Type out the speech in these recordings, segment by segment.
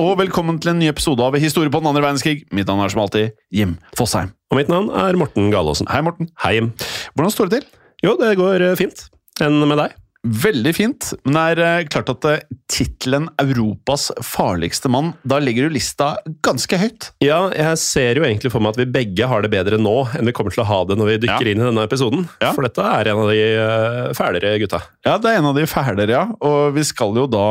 Og velkommen til en ny episode av Historie på den andre verdenskrig. Mitt navn er som alltid Jim Fosheim. Og mitt navn er Morten Galaasen. Hei, Morten. Hei, Jim. Hvordan står det til? Jo, det går eh, fint. Enn med deg? Veldig fint, men det er eh, klart at uh, tittelen 'Europas farligste mann', da legger du lista ganske høyt. Ja, jeg ser jo egentlig for meg at vi begge har det bedre nå enn vi kommer til å ha det når vi dykker Ja. inn i denne episoden. Ja. For dette er en av de eh, fælere gutta. Ja, det er en av de fælere, ja. Og vi skal jo da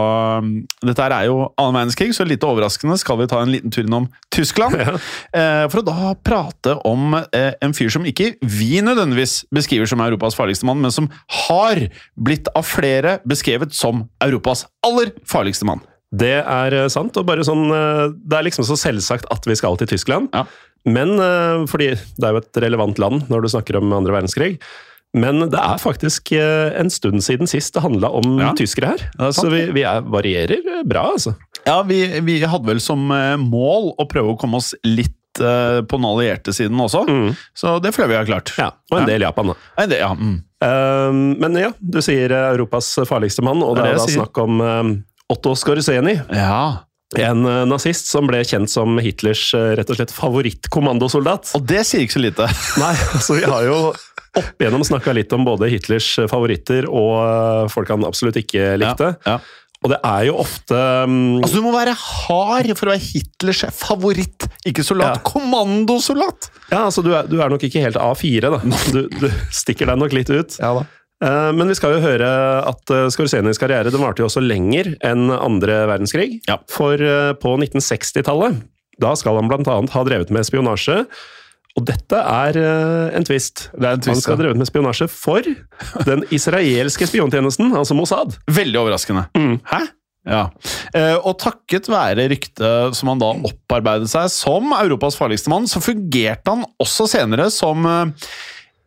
Dette her er jo annen verdenskrig, så litt overraskende skal vi ta en liten tur innom Tyskland. Ja. eh, for å da prate om eh, en fyr som ikke vi nødvendigvis beskriver som Europas farligste mann, men som har blitt av flere beskrevet som Europas aller farligste mann. Det er eh, sant, og bare sånn eh, Det er liksom så selvsagt at vi skal til Tyskland. Ja. Men eh, fordi det er jo et relevant land når du snakker om andre verdenskrig. Men det er faktisk en stund siden sist det handla om Ja. tyskere her. Så altså, så vi, vi er, varierer bra, altså. Ja, vi, vi hadde vel som mål å prøve å komme oss litt på den allierte siden også, Mm. så det føler vi har klart. Ja, og en del Japan, da. En del, ja, mm. Eh, men ja, du sier eh, Europas farligste mann, og Det det er det da snakk om um, Otto Skorzeny. ja. En uh, nazist som ble kjent som Hitlers uh, rett og slett favorittkommandosoldat. Og det sier ikke så lite. Nei, altså vi har jo opp igjennom snakka litt om både Hitlers favoritter og uh, folk han absolutt ikke likte. Ja, ja. Og det er jo ofte um, Altså, Du må være hard for å være Hitlers favoritt, ikke soldat. Ja. Kommandosoldat! Ja, altså du er, du er nok ikke helt A4, da. Du, du stikker deg nok litt ut. Ja da. Eh, Men vi skal jo høre at uh, Skorzenis karriere den varte jo også lenger enn andre verdenskrig. Ja. For uh, på 1960-tallet, da skal han annet ha drevet med spionasje. Og dette er eh, en twist. Det er en Han twist, skal ha drevet med spionasje for den israelske spiontjenesten, altså Mossad. Veldig overraskende. Hæ? Ja. Eh, og takket være ryktet som han da opparbeidet seg som Europas farligste mann, så fungerte han også senere som eh,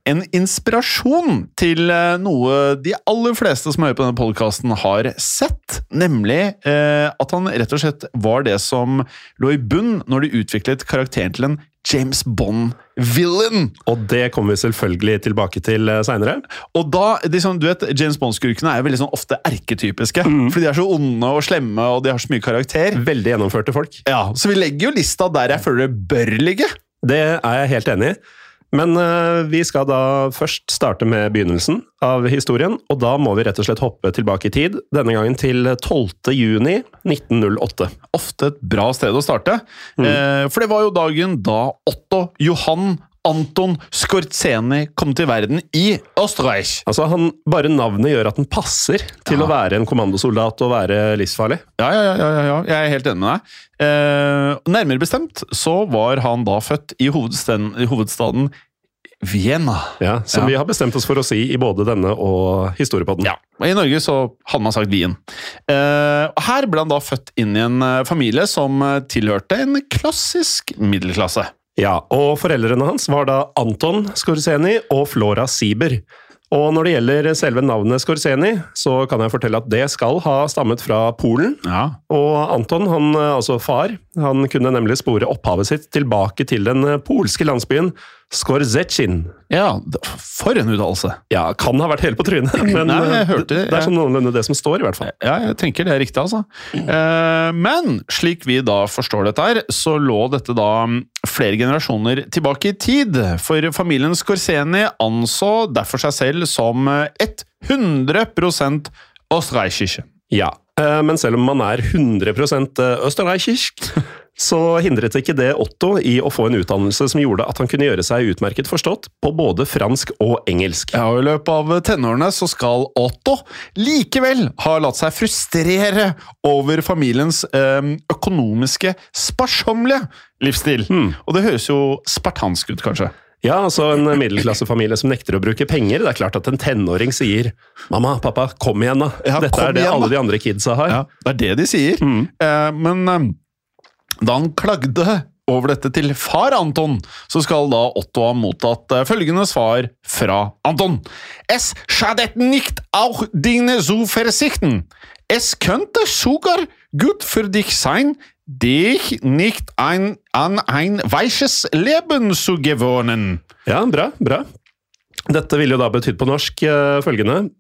en inspirasjon til noe de aller fleste som hører på denne podkasten, har sett. Nemlig at han rett og slett var det som lå i bunn når de utviklet karakteren til en James Bond-villain. Og det kommer vi selvfølgelig tilbake til uh, seinere. Og da, liksom, du vet, James Bond-skurkene er jo veldig sånn ofte erketypiske. Fordi de er så onde og slemme, og de har så mye karakter. Veldig gjennomførte folk. Ja, Så vi legger jo lista der jeg føler det bør ligge. Det er jeg helt enig i. Men eh, vi skal da først starte med begynnelsen av historien, og da må vi rett og slett hoppe tilbake i tid, denne gangen til 12. juni 1908. Ofte et bra sted å starte. Eh, for det var jo dagen da Otto Johan Anton Skorzeny kom til verden i Österreich. Altså, han, Bare navnet gjør at den passer til Ja. å være en kommandosoldat og være livsfarlig. Ja, ja, ja, ja, ja. jeg er helt enig med deg. Eh, nærmere bestemt så var han da født i hovedstaden, i hovedstaden Vienna. Ja, Som vi har bestemt oss for å si i både denne og historiepodden. Ja, og I Norge så hadde man sagt Wien. Eh, her ble han da født inn i en eh, familie som eh, tilhørte en klassisk middelklasse. Ja, og foreldrene hans var da Anton Skorzeny og Flora Sieber. Og når det gjelder selve navnet Skorzeny, så kan jeg fortelle at det skal ha stammet fra Polen. Ja. Og Anton, han, eh, altså far, han kunne nemlig spore opphavet sitt tilbake til den polske landsbyen Skorzecin. ja, for en uttalelse. Ja, kan ha vært hele på trynet, men Nei, jeg eh, hørte det, det er ja. sånn noenlunde det som står, i hvert fall. Ja, jeg tenker det er riktig, altså. Eh, men slik vi da forstår dette her, så lå dette da mm, flere generasjoner tilbake i tid. For familien Skorzeny anså derfor seg selv som eh, 100% østerreichiske. Ja, eh, men selv om man er 100% østerreichisk, så hindret ikke det Otto i å få en utdannelse som gjorde at han kunne gjøre seg utmerket forstått på både fransk og engelsk. Ja, og I løpet av tenårene så skal Otto likevel ha latt seg frustrere over familiens eh, økonomiske, sparsommelige livsstil. Og det høres jo spartansk ut, kanskje. Ja, altså en middelklassefamilie som nekter å bruke penger. Det er klart at en tenåring sier 'mamma, pappa, kom igjen da'. Ja, Dette er det igjen, alle de andre kidsa har. Ja, det er det de sier. Eh, men eh, Da han klagde over dette til far Anton, så skal da Otto ha mottatt eh, følgende svar fra Anton. Es schadet nicht auch dine so versikten. Es könnte sogar gut für dich sein, dich nicht ein, an ein weiches Leben zu gewöhnen. Ja, bra, bra. Dette ville jo da betydd på norsk uh, følgende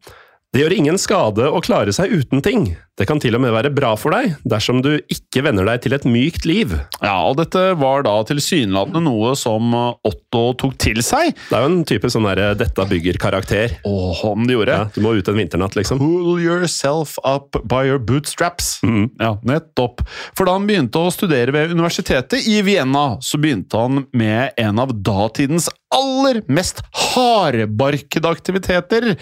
Det gjør ingen skade å klare seg uten ting. Det kan til og med være bra for deg dersom du ikke venner deg til et mykt liv. Ja, og dette var da tilsynelatende noe som Otto tok til seg. Det er jo en type sånn derre 'dette bygger-karakter'. Åh, om det gjorde. Ja, du må ut en vinternatt, liksom. Pull yourself up by your bootstraps. Mm. Ja, nettopp. For da han begynte å studere ved universitetet i Vienna, så begynte han med en av datidens aller mest hardbarkede aktiviteter.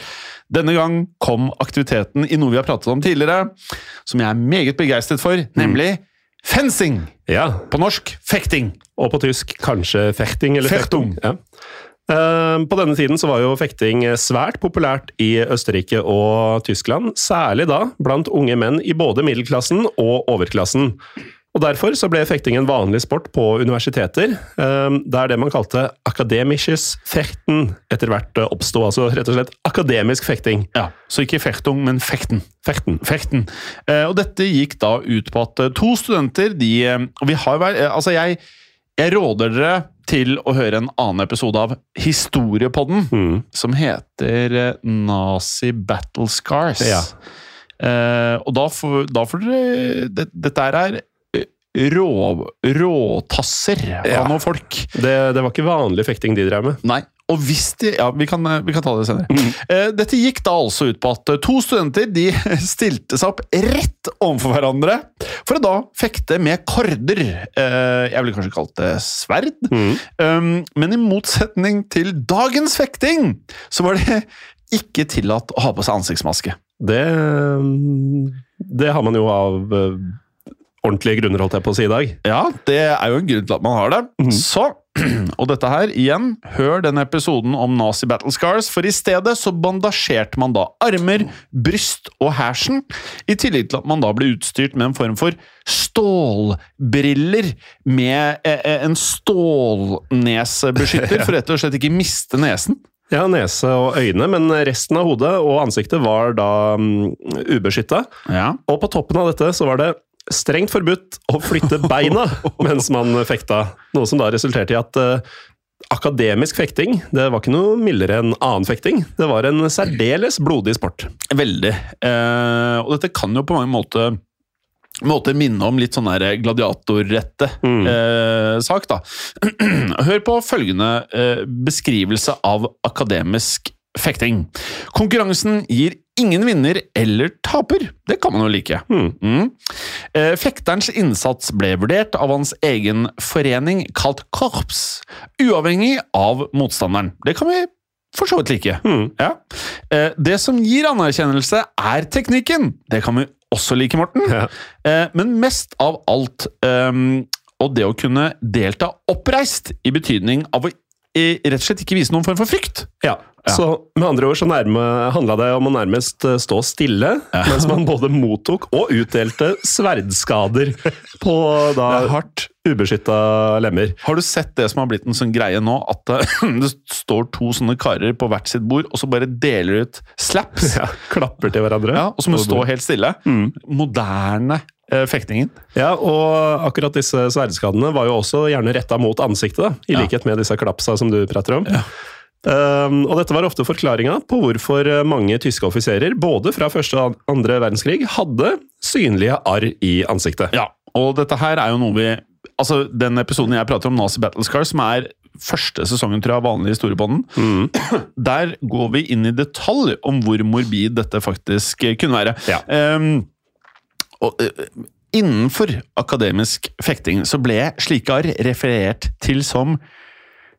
Denne gang kom aktiviteten i noe vi har pratet om tidligere, som jeg er meget begeistret for, nemlig fencing. Ja, På norsk fekting. Og på tysk kanskje fechting eller Fechtung. Ja. Eh, På denne tiden så var jo fekting svært populært i Østerrike og Tyskland, særlig da blant unge menn i både middelklassen og overklassen. Og Derfor så ble fekting en vanlig sport på universiteter, eh, der det man kalte akademisches fechten etter hvert eh, oppsto. Altså rett og slett akademisk fekting. Ja, Så ikke fechtung, men fekten. Fekten. Fekten. Eh, og dette gikk da ut på at to studenter de Og vi har eh, Altså, jeg, jeg råder dere til å høre en annen episode av Historiepodden, Mm. som heter Nazi Battle Scars. Ja. Eh, og da får, da får dere det, Dette er rå, råtasser Ja. av noen folk. Det, det var ikke vanlig fekting de drev med. Nei. Og hvis de Ja, vi kan, vi kan ta det senere. Eh, Dette gikk da altså ut på at eh, to studenter de stilte seg opp rett overfor hverandre for å da fekte med korder. Eh, Jeg ville kanskje kalt det sverd. Mm. Um, Men i motsetning til dagens fekting, så var det ikke tillatt å ha på seg ansiktsmaske. Det, det har man jo av ordentlige grunner, holdt jeg på å si i dag. Ja, det er jo en grunn til at man har det. Mm. Så, og dette her, igjen, hør denne episoden om Nazi Battle Scars, for i stedet så bandasjerte man da armer, bryst og hersen, i tillegg til at man da ble utstyrt med en form for stålbriller med eh, eh, en stålnesebeskytter, for rett og slett ikke miste nesen. Ja, nese og øyne, men resten av hodet og ansiktet var da um, ubeskytta. Ja. Og på toppen av dette så var det strengt forbudt å flytte beina mens man fekta. Noe som da resulterte i at eh, akademisk fekting det var ikke noe mildere enn annen fekting. Det var en særdeles blodig sport. Veldig. Eh, og dette kan jo på mange måter måter minne om litt sånn gladiatorrette Mm. eh, sak, da. Hør på følgende eh, beskrivelse av akademisk fekting. Konkurransen gir ingen vinner eller taper. Det kan man jo like. Mm. Mm. Eh, fekterens innsats ble vurdert av hans egen forening, kalt korps, uavhengig av motstanderen. Det kan vi for så vidt like. Mm. Ja. Eh, Det som gir anerkjennelse, er teknikken. Det kan vi også like, Morten. Ja. Eh, Men mest av alt ehm, og det å kunne delta oppreist, i betydning av å eh, rett og slett ikke vise noen form for frykt. Ja. Ja. Så med andre ord så nærme, handla det om å nærmest eh, stå stille, mens man både mottok og utdelte sverdskader på da hardt. ubeskytta lemmer. Har du sett det som har blitt en sånn greie nå, at eh, det står to sånne karer på hvert sitt bord, og så bare deler ut slaps? Ja, klapper til hverandre. Ja, og så må du stå helt stille. Mm. Moderne fektingen. Ja, og akkurat disse sverdskadene var jo også gjerne retta mot ansiktet, da, i Ja. likhet med disse klapsa som du prater om. Um, og dette var ofte forklaringa på hvorfor eh, mange tyske offiserer, både fra første og andre verdenskrig, hadde synlige arr i ansiktet. Ja, og dette her er jo noe vi Altså, Den episoden jeg prater om, Nazi Battle Scars, som er første sesongen tror jeg, av vanlig historiebånden, Mm. der går vi inn i detalj om hvor morbid dette faktisk eh, kunne være. Ja. Ehm, og, eh, innenfor akademisk fekting så ble slike arr referert til som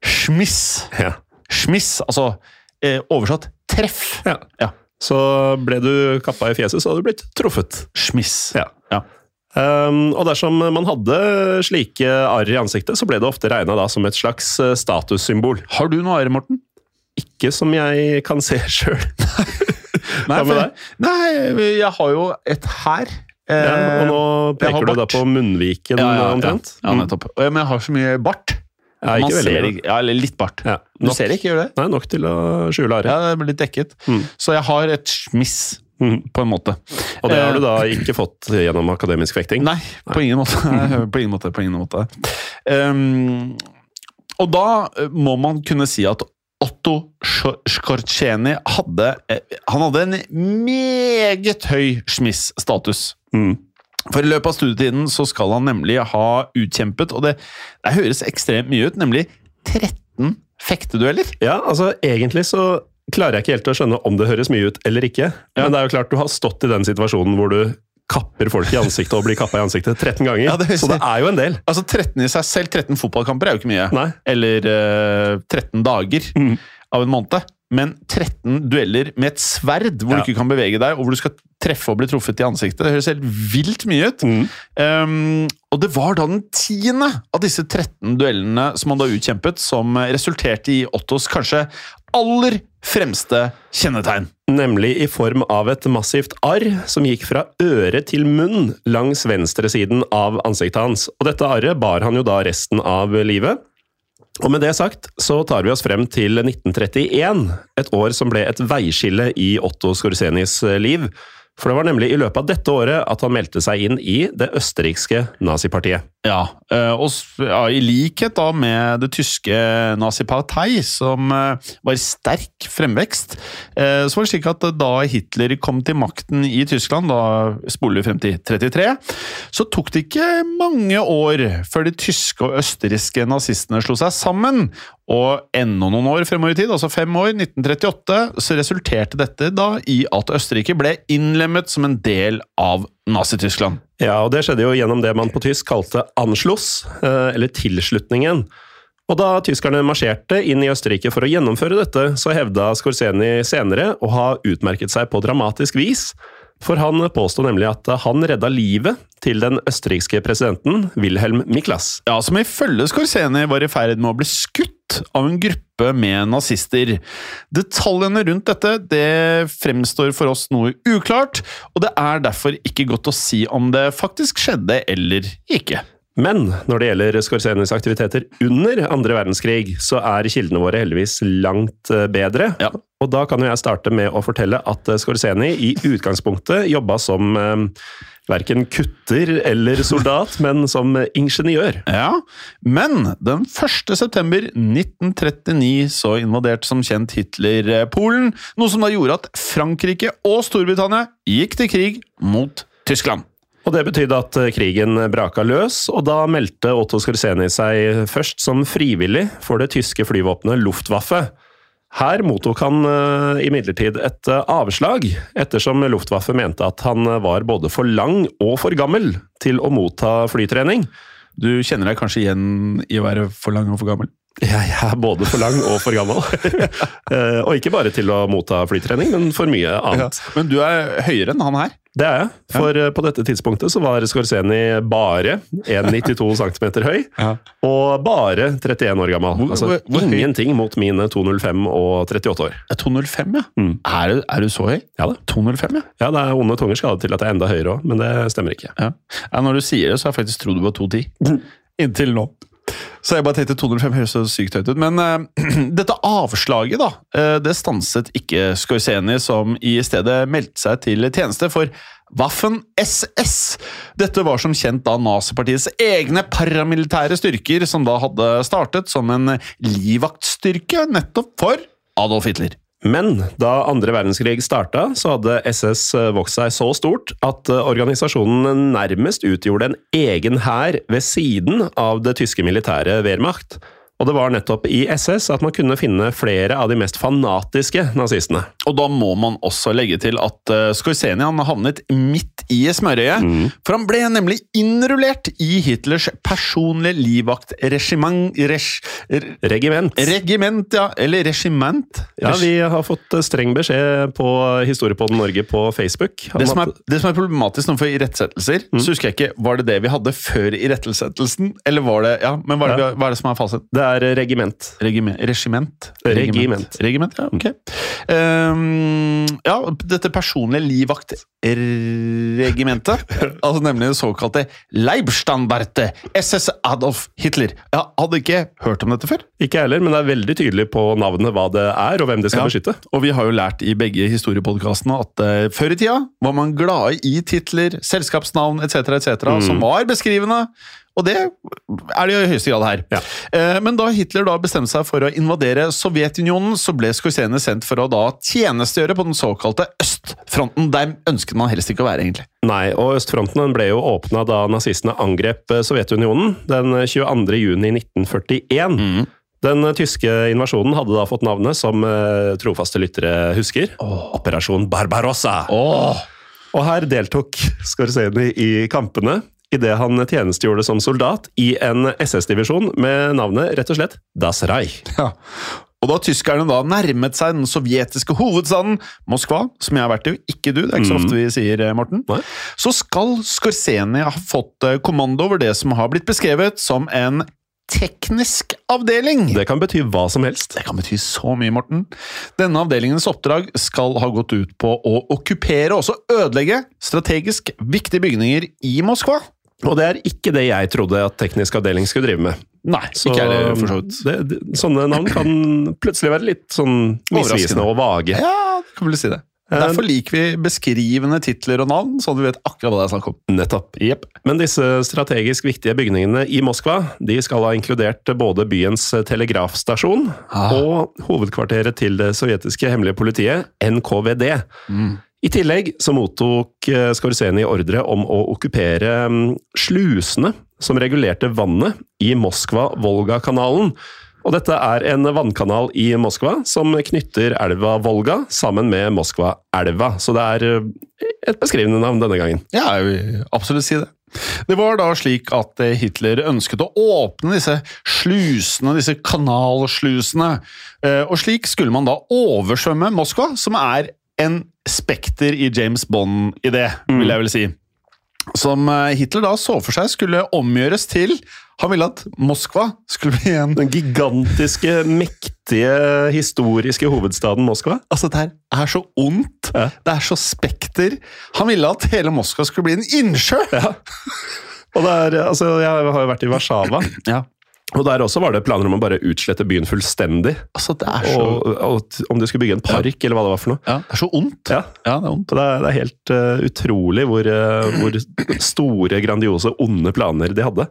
schmiss. Ja. Schmiss, altså eh, oversatt treff. Ja. Ja. Så ble du kappa i fjeset, så hadde du blitt truffet. Schmiss. Ja. Ja. Um, og dersom man hadde slike arr i ansiktet, så ble det ofte regna som et slags eh, statussymbol. Har du noe arr, Morten? Ikke som jeg kan se sjøl. Nei, for- Nei, jeg har jo et her. Ja, og nå peker du da på munnviken ja, ja, omtrent? Ja, ja nettopp. Men jeg har så mye bart. Man ser ikke, ja, eller litt bart. Du ser ikke, gjør det? Nei, nok til å skjule Ja, det blir litt dekket. Mm. Så jeg har et smiss, Mm. på en måte. Og det har du Eh, da ikke fått gjennom akademisk fekting? Nei, på ingen måte. på ingen måte, på ingen måte. Um, og da eh, må man kunne si at Otto Sk- Skorceni hadde eh, Han hadde en meget høy smiss-status. Mm. For i løpet av studietiden så skal han nemlig ha utkjempet, og det, det høres ekstremt mye ut, nemlig 13 fektedueller. Ja, altså egentlig så klarer jeg ikke helt å skjønne om det høres mye ut eller ikke. Men det er jo klart du har stått i den situasjonen hvor du kapper folk i ansiktet og blir kappa i ansiktet 13 ganger. Ja, det så det er jo en del. Altså 13 i seg selv, 13 fotballkamper er jo ikke mye. Nei. Eller uh, 13 dager Mm. av en måned. Men 13 dueller med et sverd hvor Ja. du ikke kan bevege deg, og hvor du skal treffe og bli truffet i ansiktet. Det høres helt vilt mye ut. Mm. Um, og det var da den tiende av disse 13 duellene som han da utkjempet, som resulterte i Ottos kanskje aller fremste kjennetegn. Nemlig i form av et massivt arr som gikk fra øre til munn langs venstresiden av ansiktet hans. Og dette arret bar han jo da resten av livet. Og med det sagt så tar vi oss frem til 1931, et år som ble et veiskille i Otto Skorsenis liv. For det var nemlig i løpet av dette året at han meldte seg inn i det østerrikske nazipartiet. Ja, eh, og ja, i likhet da med det tyske nazipartei, som eh, var i sterk fremvekst, eh, så var det slik at da Hitler kom til makten i Tyskland, da spoler vi frem til 33, så tok det ikke mange år før de tyske og østerrikske nazistene slo seg sammen, og enda noen år fremover i tid, altså fem år, 1938, så resulterte dette da i at Østerrike ble innlemmet som en del av Nazi-Tyskland. Ja, og det skjedde jo gjennom det man på tysk kalte Anschluss, eh, eller tilslutningen. Og da tyskerne marsjerte inn i Østerrike for å gjennomføre dette, så hevda Skorseni senere å ha utmerket seg på dramatisk vis. For han påsto nemlig at han redda livet til den østerrikske presidenten Wilhelm Miklas. Ja, som ifølge Skorseni var i ferd med å bli skutt av en gruppe med nazister. Detaljene rundt dette det fremstår for oss noe uklart, og det er derfor ikke godt å si om det faktisk skjedde eller ikke. Men når det gjelder Skorsenis aktiviteter under andre verdenskrig, så er kildene våre heldigvis langt eh, bedre. Ja. Og da kan jo jeg starte med å fortelle at eh, Skorseni i utgangspunktet jobba som eh, verken kutter eller soldat, men som ingeniør. Ja, men den 1. september 1939 så invaderte som kjent Hitler eh, Polen, noe som da gjorde at Frankrike og Storbritannia gikk til krig mot Tyskland. Og Det betydde at eh, krigen braka løs, og da meldte Otto Skorseni seg først som frivillig for det tyske flyvåpenet Luftwaffe. Her mottok han eh, imidlertid et eh, avslag, ettersom Luftwaffe mente at han var både for lang og for gammel til å motta flytrening. Du kjenner deg kanskje igjen i å være for lang og for gammel? Jeg er både for lang og for gammel. Eh, og ikke bare til å motta flytrening, men for mye annet. Men du er høyere enn han her. Det er jeg, for ja. på dette tidspunktet så var Skorseni bare 1,92 cm høy, og bare 31 år gammel. Altså hvor- hvor ingenting mot mine 2,05 og 38 år. Er 205, ja. Mm. Er, du, er du så høy? Ja da. 205, ja. Ja, det er onde tunger skadet til at jeg er enda høyere òg, men det stemmer ikke. ja. ja. Når du sier det, så har jeg faktisk trodd du var 210. Inntil nå. Så jeg bare tenkte 205 høres så sykt høyt ut. Men uh, dette avslaget, da, uh, det stanset ikke Skorseni, som i stedet meldte seg til tjeneste for Waffen SS. Dette var som kjent da nazipartiets egne paramilitære styrker, som da hadde startet som en livvaktstyrke nettopp for Adolf Hitler. Men da andre verdenskrig starta, så hadde SS vokst seg så stort at eh, organisasjonen nærmest utgjorde en egen hær ved siden av det tyske militære Wehrmacht. Og det var nettopp i SS at man kunne finne flere av de mest fanatiske nazistene. Og da må man også legge til at uh, Skorseni han havnet midt i smørøyet. For han ble nemlig innrullert i Hitlers personlige livvaktregiment res, Regiment. Regiment, ja. Eller regiment. Ja, vi har fått eh, streng beskjed på Historiepodden Norge på Facebook. det, som er, det som er problematisk nå for irettesettelser, så husker jeg ikke Var det det vi hadde før irettesettelsen? Eller var det Ja, men hva er det, ja. hva er det som er fasit? Det er regiment. Regiment? Regiment, Regiment. Regiment, ja, ok. Um, ja, dette personlige livvaktregimentet, altså nemlig det såkalte Leibstandarte SS Adolf Hitler. Jeg hadde ikke hørt om dette før. Ikke jeg heller, men det er veldig tydelig på navnet hva det er, og hvem det skal Ja. beskytte. Og vi har jo lært i begge historiepodkastene at uh, før i tida var man glade i titler, selskapsnavn etc., etc., som var beskrivende. Og det er det i høyeste grad her. Ja. Eh, men da Hitler da bestemte seg for å invadere Sovjetunionen, så ble Skorsene sendt for å da tjenestegjøre på den såkalte østfronten. Der ønsket man helst ikke å være, egentlig. Nei, og østfronten den ble jo åpna da nazistene angrep eh, Sovjetunionen den 22. juni 1941. Den eh, tyske invasjonen hadde da fått navnet, som eh, trofaste lyttere husker, Operasjon Barbarossa. Oh. Og her deltok Skorsene i kampene idet han tjenestegjorde som soldat i en SS-divisjon med navnet rett og slett Das Reich. Ja. Og da tyskerne da nærmet seg den sovjetiske hovedstaden Moskva, som jeg har vært i, ikke du, det er ikke så ofte vi sier, eh, Morten, Nei. så skal Skorseni ha fått eh, kommando over det som har blitt beskrevet som en teknisk avdeling. Det kan bety hva som helst. Det kan bety så mye, Morten. Denne avdelingens oppdrag skal ha gått ut på å okkupere og også ødelegge strategisk viktige bygninger i Moskva. Og det er ikke det jeg trodde at teknisk avdeling skulle drive med. Nei, Så ikke er heller, for så vidt. det, det, sånne navn kan plutselig være litt sånn misvisende og vage. Ja, kan vel si det. Derfor liker vi beskrivende titler og navn, sånn at vi vet akkurat hva det er snakk om. Nettopp. Men disse strategisk viktige bygningene i Moskva de skal ha inkludert både byens telegrafstasjon Ah. og hovedkvarteret til det sovjetiske hemmelige politiet, NKVD. I tillegg så mottok eh, Skorseni ordre om å okkupere mm, slusene som regulerte vannet i Moskva-Volga-kanalen. Og dette er en vannkanal i Moskva som knytter elva Volga sammen med Moskva-elva. Så det er eh, et beskrivende navn denne gangen. Ja, jeg vil absolutt si det. Det var da slik at eh, Hitler ønsket å åpne disse slusene, disse kanalslusene. Og slik skulle man da oversvømme Moskva, som er en spekter i James Bond-idé, vil jeg vel si. Som eh, Hitler da så for seg skulle omgjøres til Han ville at Moskva skulle bli en Den gigantiske, mektige, historiske hovedstaden Moskva. Altså, det her er så ondt. Ja. Det er så spekter. Han ville at hele Moskva skulle bli en innsjø! Og det er, altså, jeg har jo vært i Warszawa, Ja. Og der også var det planer om å bare utslette byen fullstendig. Altså, det er så Og, og om de skulle bygge en park, eller hva det var for noe. Ja, det er så ondt. Ja, Ja, det er ondt. det er, det er helt uh, utrolig hvor, uh, hvor store, grandiose, onde planer de hadde.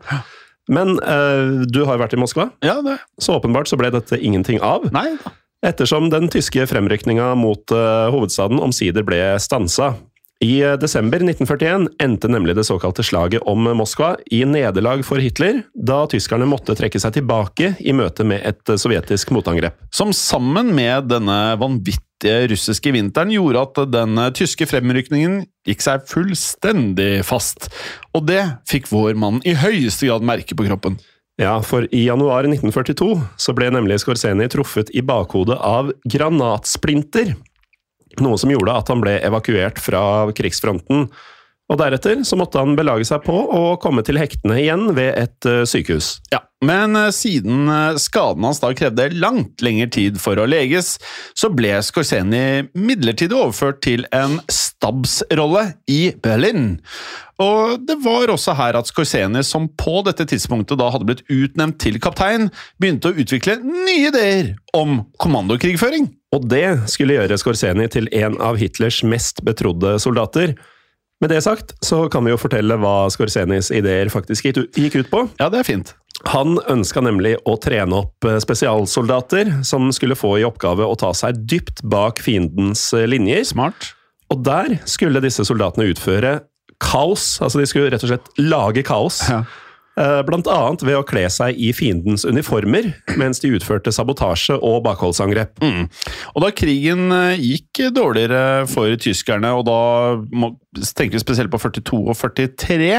Men uh, du har jo vært i Moskva, Ja, det så åpenbart så ble dette ingenting av. Nei da. Ettersom den tyske fremrykninga mot hovedstaden omsider ble stansa. I eh, desember 1941 endte nemlig det såkalte slaget om Moskva i nederlag for Hitler, da tyskerne måtte trekke seg tilbake i møte med et eh, sovjetisk motangrep. Som sammen med denne vanvittige russiske vinteren gjorde at den eh, tyske fremrykningen gikk seg fullstendig fast. Og det fikk vår mann i høyeste grad merke på kroppen. Ja, for i januar 1942 så ble nemlig Skorseni truffet i bakhodet av granatsplinter. Noe som gjorde at han ble evakuert fra krigsfronten. Og deretter så måtte han belage seg på å komme til hektene igjen ved et eh, sykehus. Ja, Men eh, siden eh, skaden hans da krevde langt lengre tid for å leges, så ble Skorseni midlertidig overført til en stabsrolle i Berlin. Og det var også her at Skorseni, som på dette tidspunktet da hadde blitt utnevnt til kaptein, begynte å utvikle nye ideer om kommandokrigføring. Og det skulle gjøre Skorseni til en av Hitlers mest betrodde soldater. Med det sagt, så kan vi jo fortelle hva Skorsenis ideer faktisk gikk ut- på. Ja, det er fint. Han ønska nemlig å trene opp eh, spesialsoldater som skulle få i oppgave å ta seg dypt bak fiendens eh, linjer. Smart. Og der skulle disse soldatene utføre kaos. Altså de skulle rett og slett lage kaos. Ja. Eh, annet ved å kle seg i fiendens uniformer mens de utførte sabotasje og bakholdsangrep. Mm. Og da krigen eh, gikk dårligere for tyskerne, og da tenker vi spesielt på 42 og 43,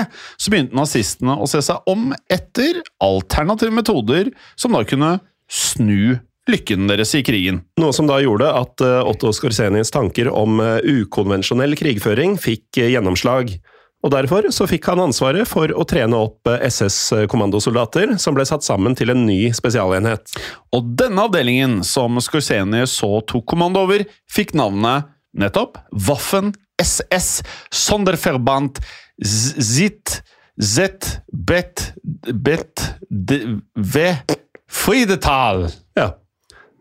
så begynte nazistene å se seg om etter alternative metoder som da kunne snu lykken deres i krigen. Noe som da gjorde at eh, Otto Skorsenis tanker om ukonvensjonell krigføring fikk gjennomslag. Og Derfor så fikk han ansvaret for å trene opp SS-kommandosoldater, som ble satt sammen til en ny spesialenhet. Og denne avdelingen, som Skorseni så tok kommando over, fikk navnet nettopp Waffen SS Sonderverband Zit Z Bet Bet V Friedetal. Ja.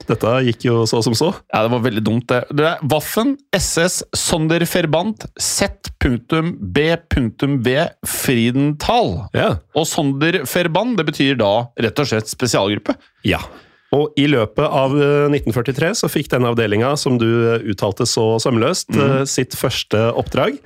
Dette gikk jo så som så. Ja, det var veldig dumt, det. det er Waffen SS Sonderverband Z.B.V Friedenthal. Ja. Og Sonderferband, det betyr da rett og slett spesialgruppe. ja. Og i løpet av eh, 1943 så fikk denne avdelinga, som du eh, uttalte så sømløst, mm. sitt første oppdrag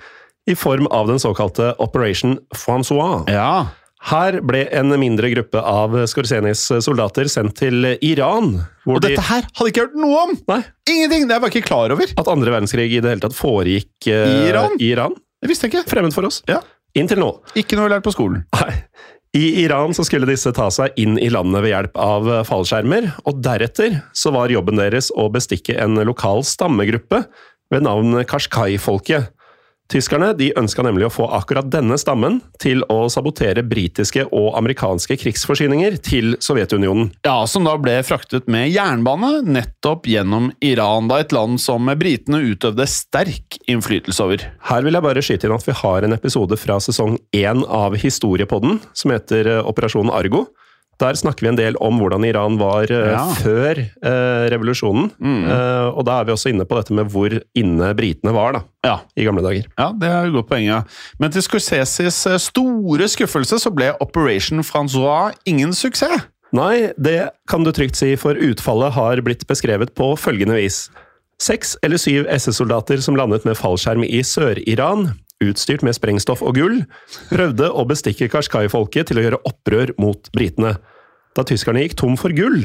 i form av den såkalte Operation Francois. Ja. Her ble en mindre gruppe av Skorsenis soldater sendt til Iran. Hvor Og dette her hadde jeg ikke hørt noe om! Nei, Ingenting! Det var jeg ikke klar over. At andre verdenskrig i det hele tatt foregikk eh, I Iran? i Iran. Det visste jeg ikke. Fremmed for oss. Ja. Inntil nå. Ikke noe vi har lært på skolen. Nei. I Iran så skulle disse ta seg inn i landet ved hjelp av fallskjermer, og deretter så var jobben deres å bestikke en lokal stammegruppe ved navn Kashkai-folket. Tyskerne de ønska nemlig å få akkurat denne stammen til å sabotere britiske og amerikanske krigsforsyninger til Sovjetunionen. Ja, Som da ble fraktet med jernbane nettopp gjennom Iran, da et land som britene utøvde sterk innflytelse over. Her vil jeg bare skyte inn at vi har en episode fra sesong én av Historiepodden som heter eh, Operasjon Argo. Der snakker vi en del om hvordan Iran var eh, Ja. før eh, revolusjonen. Eh, og da er vi også inne på dette med hvor inne britene var da, Ja, i gamle dager. ja det er et godt poeng. ja. Men til Scorseses eh, store skuffelse så ble Operation Francois ingen suksess. Nei, det kan du trygt si, for utfallet har blitt beskrevet på følgende vis. Seks eller syv SS-soldater som landet med fallskjerm i Sør-Iran, utstyrt med sprengstoff og gull, prøvde å bestikke Kashkai-folket til å gjøre opprør mot britene. Da tyskerne gikk tom for gull,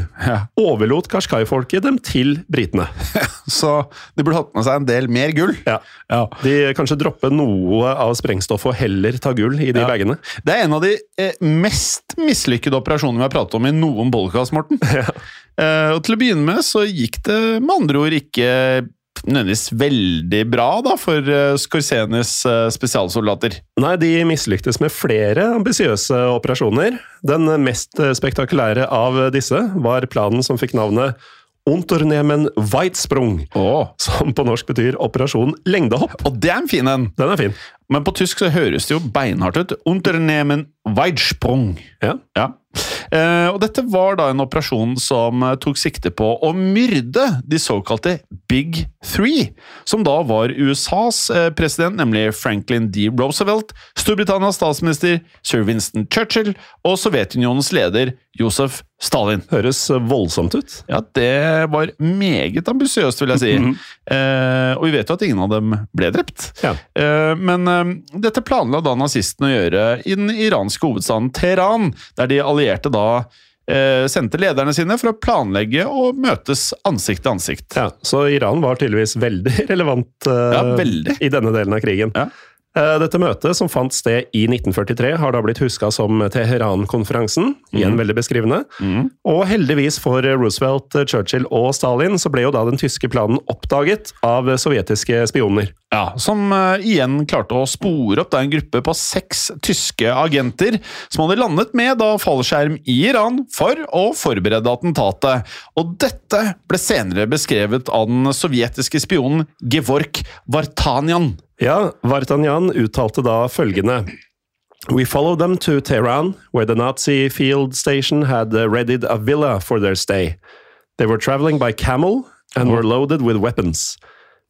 overlot Kashkai-folket dem til britene. Så de burde hatt med seg en del mer gull. Ja. Ja. De kanskje droppe noe av sprengstoffet og heller ta gull i de Ja. bagene. Det er en av de eh, mest mislykkede operasjonene vi har pratet om i noen podcast, Morten. Ja. og til å begynne med så gikk det med andre ord ikke nødvendigvis veldig bra da, for Scorsenes eh, spesialsoldater. Nei, de mislyktes med flere ambisiøse operasjoner. Den mest eh, spektakulære av disse var planen som fikk navnet Unternehmen Weitsprung, Oh. som på norsk betyr Operasjon lengdehopp. Og det er en fin en! Den er fin. Men på tysk så høres det jo beinhardt ut. Unternehmen Weitsprung. Ja. Ja. Eh, og dette var da en operasjon som eh, tok sikte på å myrde de såkalte Big Three, som da var USAs eh, president, nemlig Franklin D. Roosevelt, Storbritannias statsminister Sir Winston Churchill og Sovjetunionens leder Josef Stalin. Høres voldsomt ut. Ja, det var meget ambisiøst, vil jeg si. eh, og vi vet jo at ingen av dem ble drept. Ja. Eh, men eh, dette planla da nazistene å gjøre i den iranske hovedstaden Teheran, der de allierte da eh, sendte lederne sine for å planlegge og møtes ansikt til ansikt. Ja, Så Iran var tydeligvis veldig relevant eh, Ja, veldig. i denne delen av krigen. Ja. Eh, Dette møtet, som fant sted i 1943, har da blitt huska som Teheran-konferansen. Igjen veldig beskrivende. Mm. Og heldigvis for Roosevelt, Churchill og Stalin, så ble jo da den tyske planen oppdaget av sovjetiske spioner. Ja, Som uh, igjen klarte å spore opp da en gruppe på seks tyske agenter som hadde landet med da fallskjerm i Iran for å forberede attentatet. Og dette ble senere beskrevet av den sovjetiske spionen Gevork Vartanyan. Ja, Vartanyan uttalte da følgende We followed them to Tehran, where the Nazi field station had readied a villa for their stay. They were traveling by camel and were mm-hmm. loaded with weapons.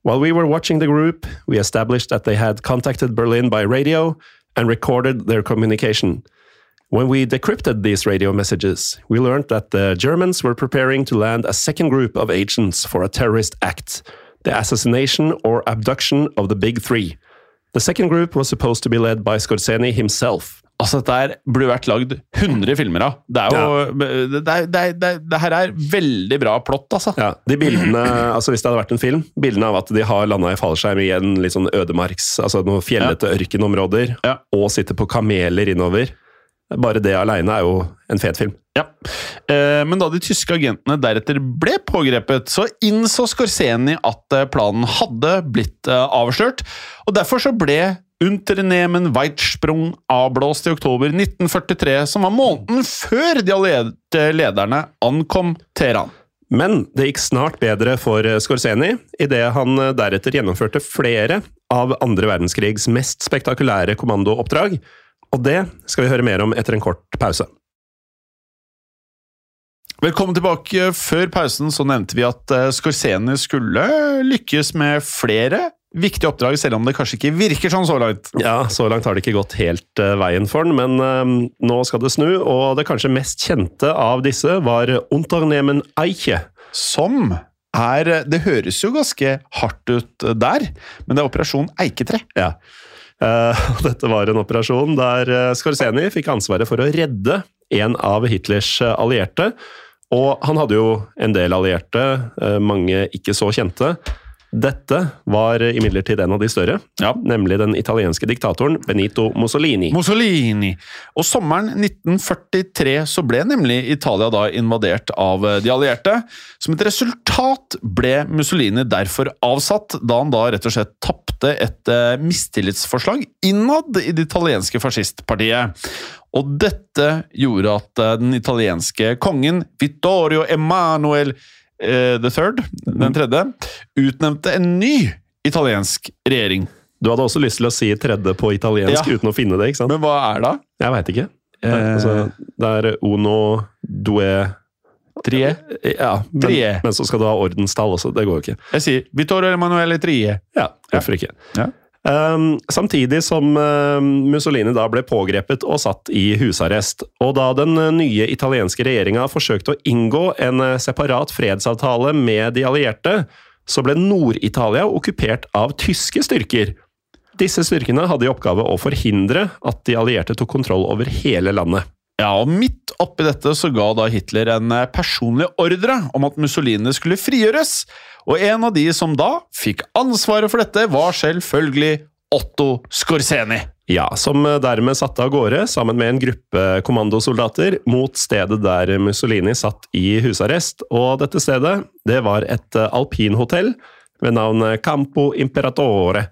While we were watching the group, we established that they had contacted Berlin by radio and recorded their communication. When we decrypted these radio messages, we learned that the Germans were preparing to land a second group of agents for a terrorist act the assassination or abduction of the Big Three. The second group was supposed to be led by Skorzeny himself. Altså, Dette burde vært lagd 100 filmer av. Det er jo det, er, det, er, det, er, det her er veldig bra plott, altså. Ja, de bildene, altså Hvis det hadde vært en film, bildene av at de har landa i fallskjerm i en litt sånn ødemarks, altså noen fjellete ørkenområder, Ja. og sitter på kameler innover Bare det aleine er jo en fet film. Ja. Eh, Men da de tyske agentene deretter ble pågrepet, så innså Skorseni at eh, planen hadde blitt eh, avslørt. Og derfor så ble Unternehmen Weitsprung avblåst i oktober 1943, som var måneden før de allierte lederne ankom Teheran. Men det gikk snart bedre for Skorseni, idet han deretter gjennomførte flere av andre verdenskrigs mest spektakulære kommandooppdrag, og det skal vi høre mer om etter en kort pause. Velkommen tilbake. Før pausen så nevnte vi at Scorsene Skorseni skulle lykkes med flere viktige oppdrag, selv om det kanskje ikke virker sånn så langt. Ja, så langt har det ikke gått helt uh, veien for den, men uh, nå skal det snu, og det kanskje mest kjente av disse var Unternehmen Eiche. Som er Det høres jo ganske hardt ut der, men det er Operasjon Eiketre. Ja. Uh, dette var en operasjon der Skorseni fikk ansvaret for å redde en av Hitlers allierte. Og han hadde jo en del allierte, mange ikke så kjente. Dette var imidlertid en av de større, ja. nemlig den italienske diktatoren Benito Mussolini. Mussolini! Og sommeren 1943 så ble nemlig Italia da invadert av de allierte. Som et resultat ble Mussolini derfor avsatt, da han da rett og slett tapte et uh, mistillitsforslag innad i det italienske fascistpartiet. Og dette gjorde at uh, den italienske kongen Vittorio Emanuel uh, the third, den tredje, utnevnte en ny italiensk regjering. Du hadde også lyst til å si tredje på italiensk ja. uten å finne det, ikke sant? Men hva er det? Jeg veit ikke. Eh, altså, det er uno due Trie? Ja, men, Trie. men, så skal du ha ordenstall også. Det går jo ikke. Jeg sier Vittorio Emanuele Trie. Ja, hvorfor ikke? Ja. Um, samtidig som uh, Mussolini da ble pågrepet og satt i husarrest. Og da den uh, nye italienske regjeringa forsøkte å inngå en uh, separat fredsavtale med de allierte, så ble Nord-Italia okkupert av tyske styrker. Disse styrkene hadde i oppgave å forhindre at de allierte tok kontroll over hele landet. Ja, og Midt oppi dette så ga da Hitler en personlig ordre om at Mussolini skulle frigjøres. Og en av de som da fikk ansvaret for dette, var selvfølgelig Otto Skorseni. Ja, som dermed satte av gårde, sammen med en gruppe kommandosoldater, mot stedet der Mussolini satt i husarrest. Og dette stedet, det var et alpinhotell ved navn Campo Imperatore,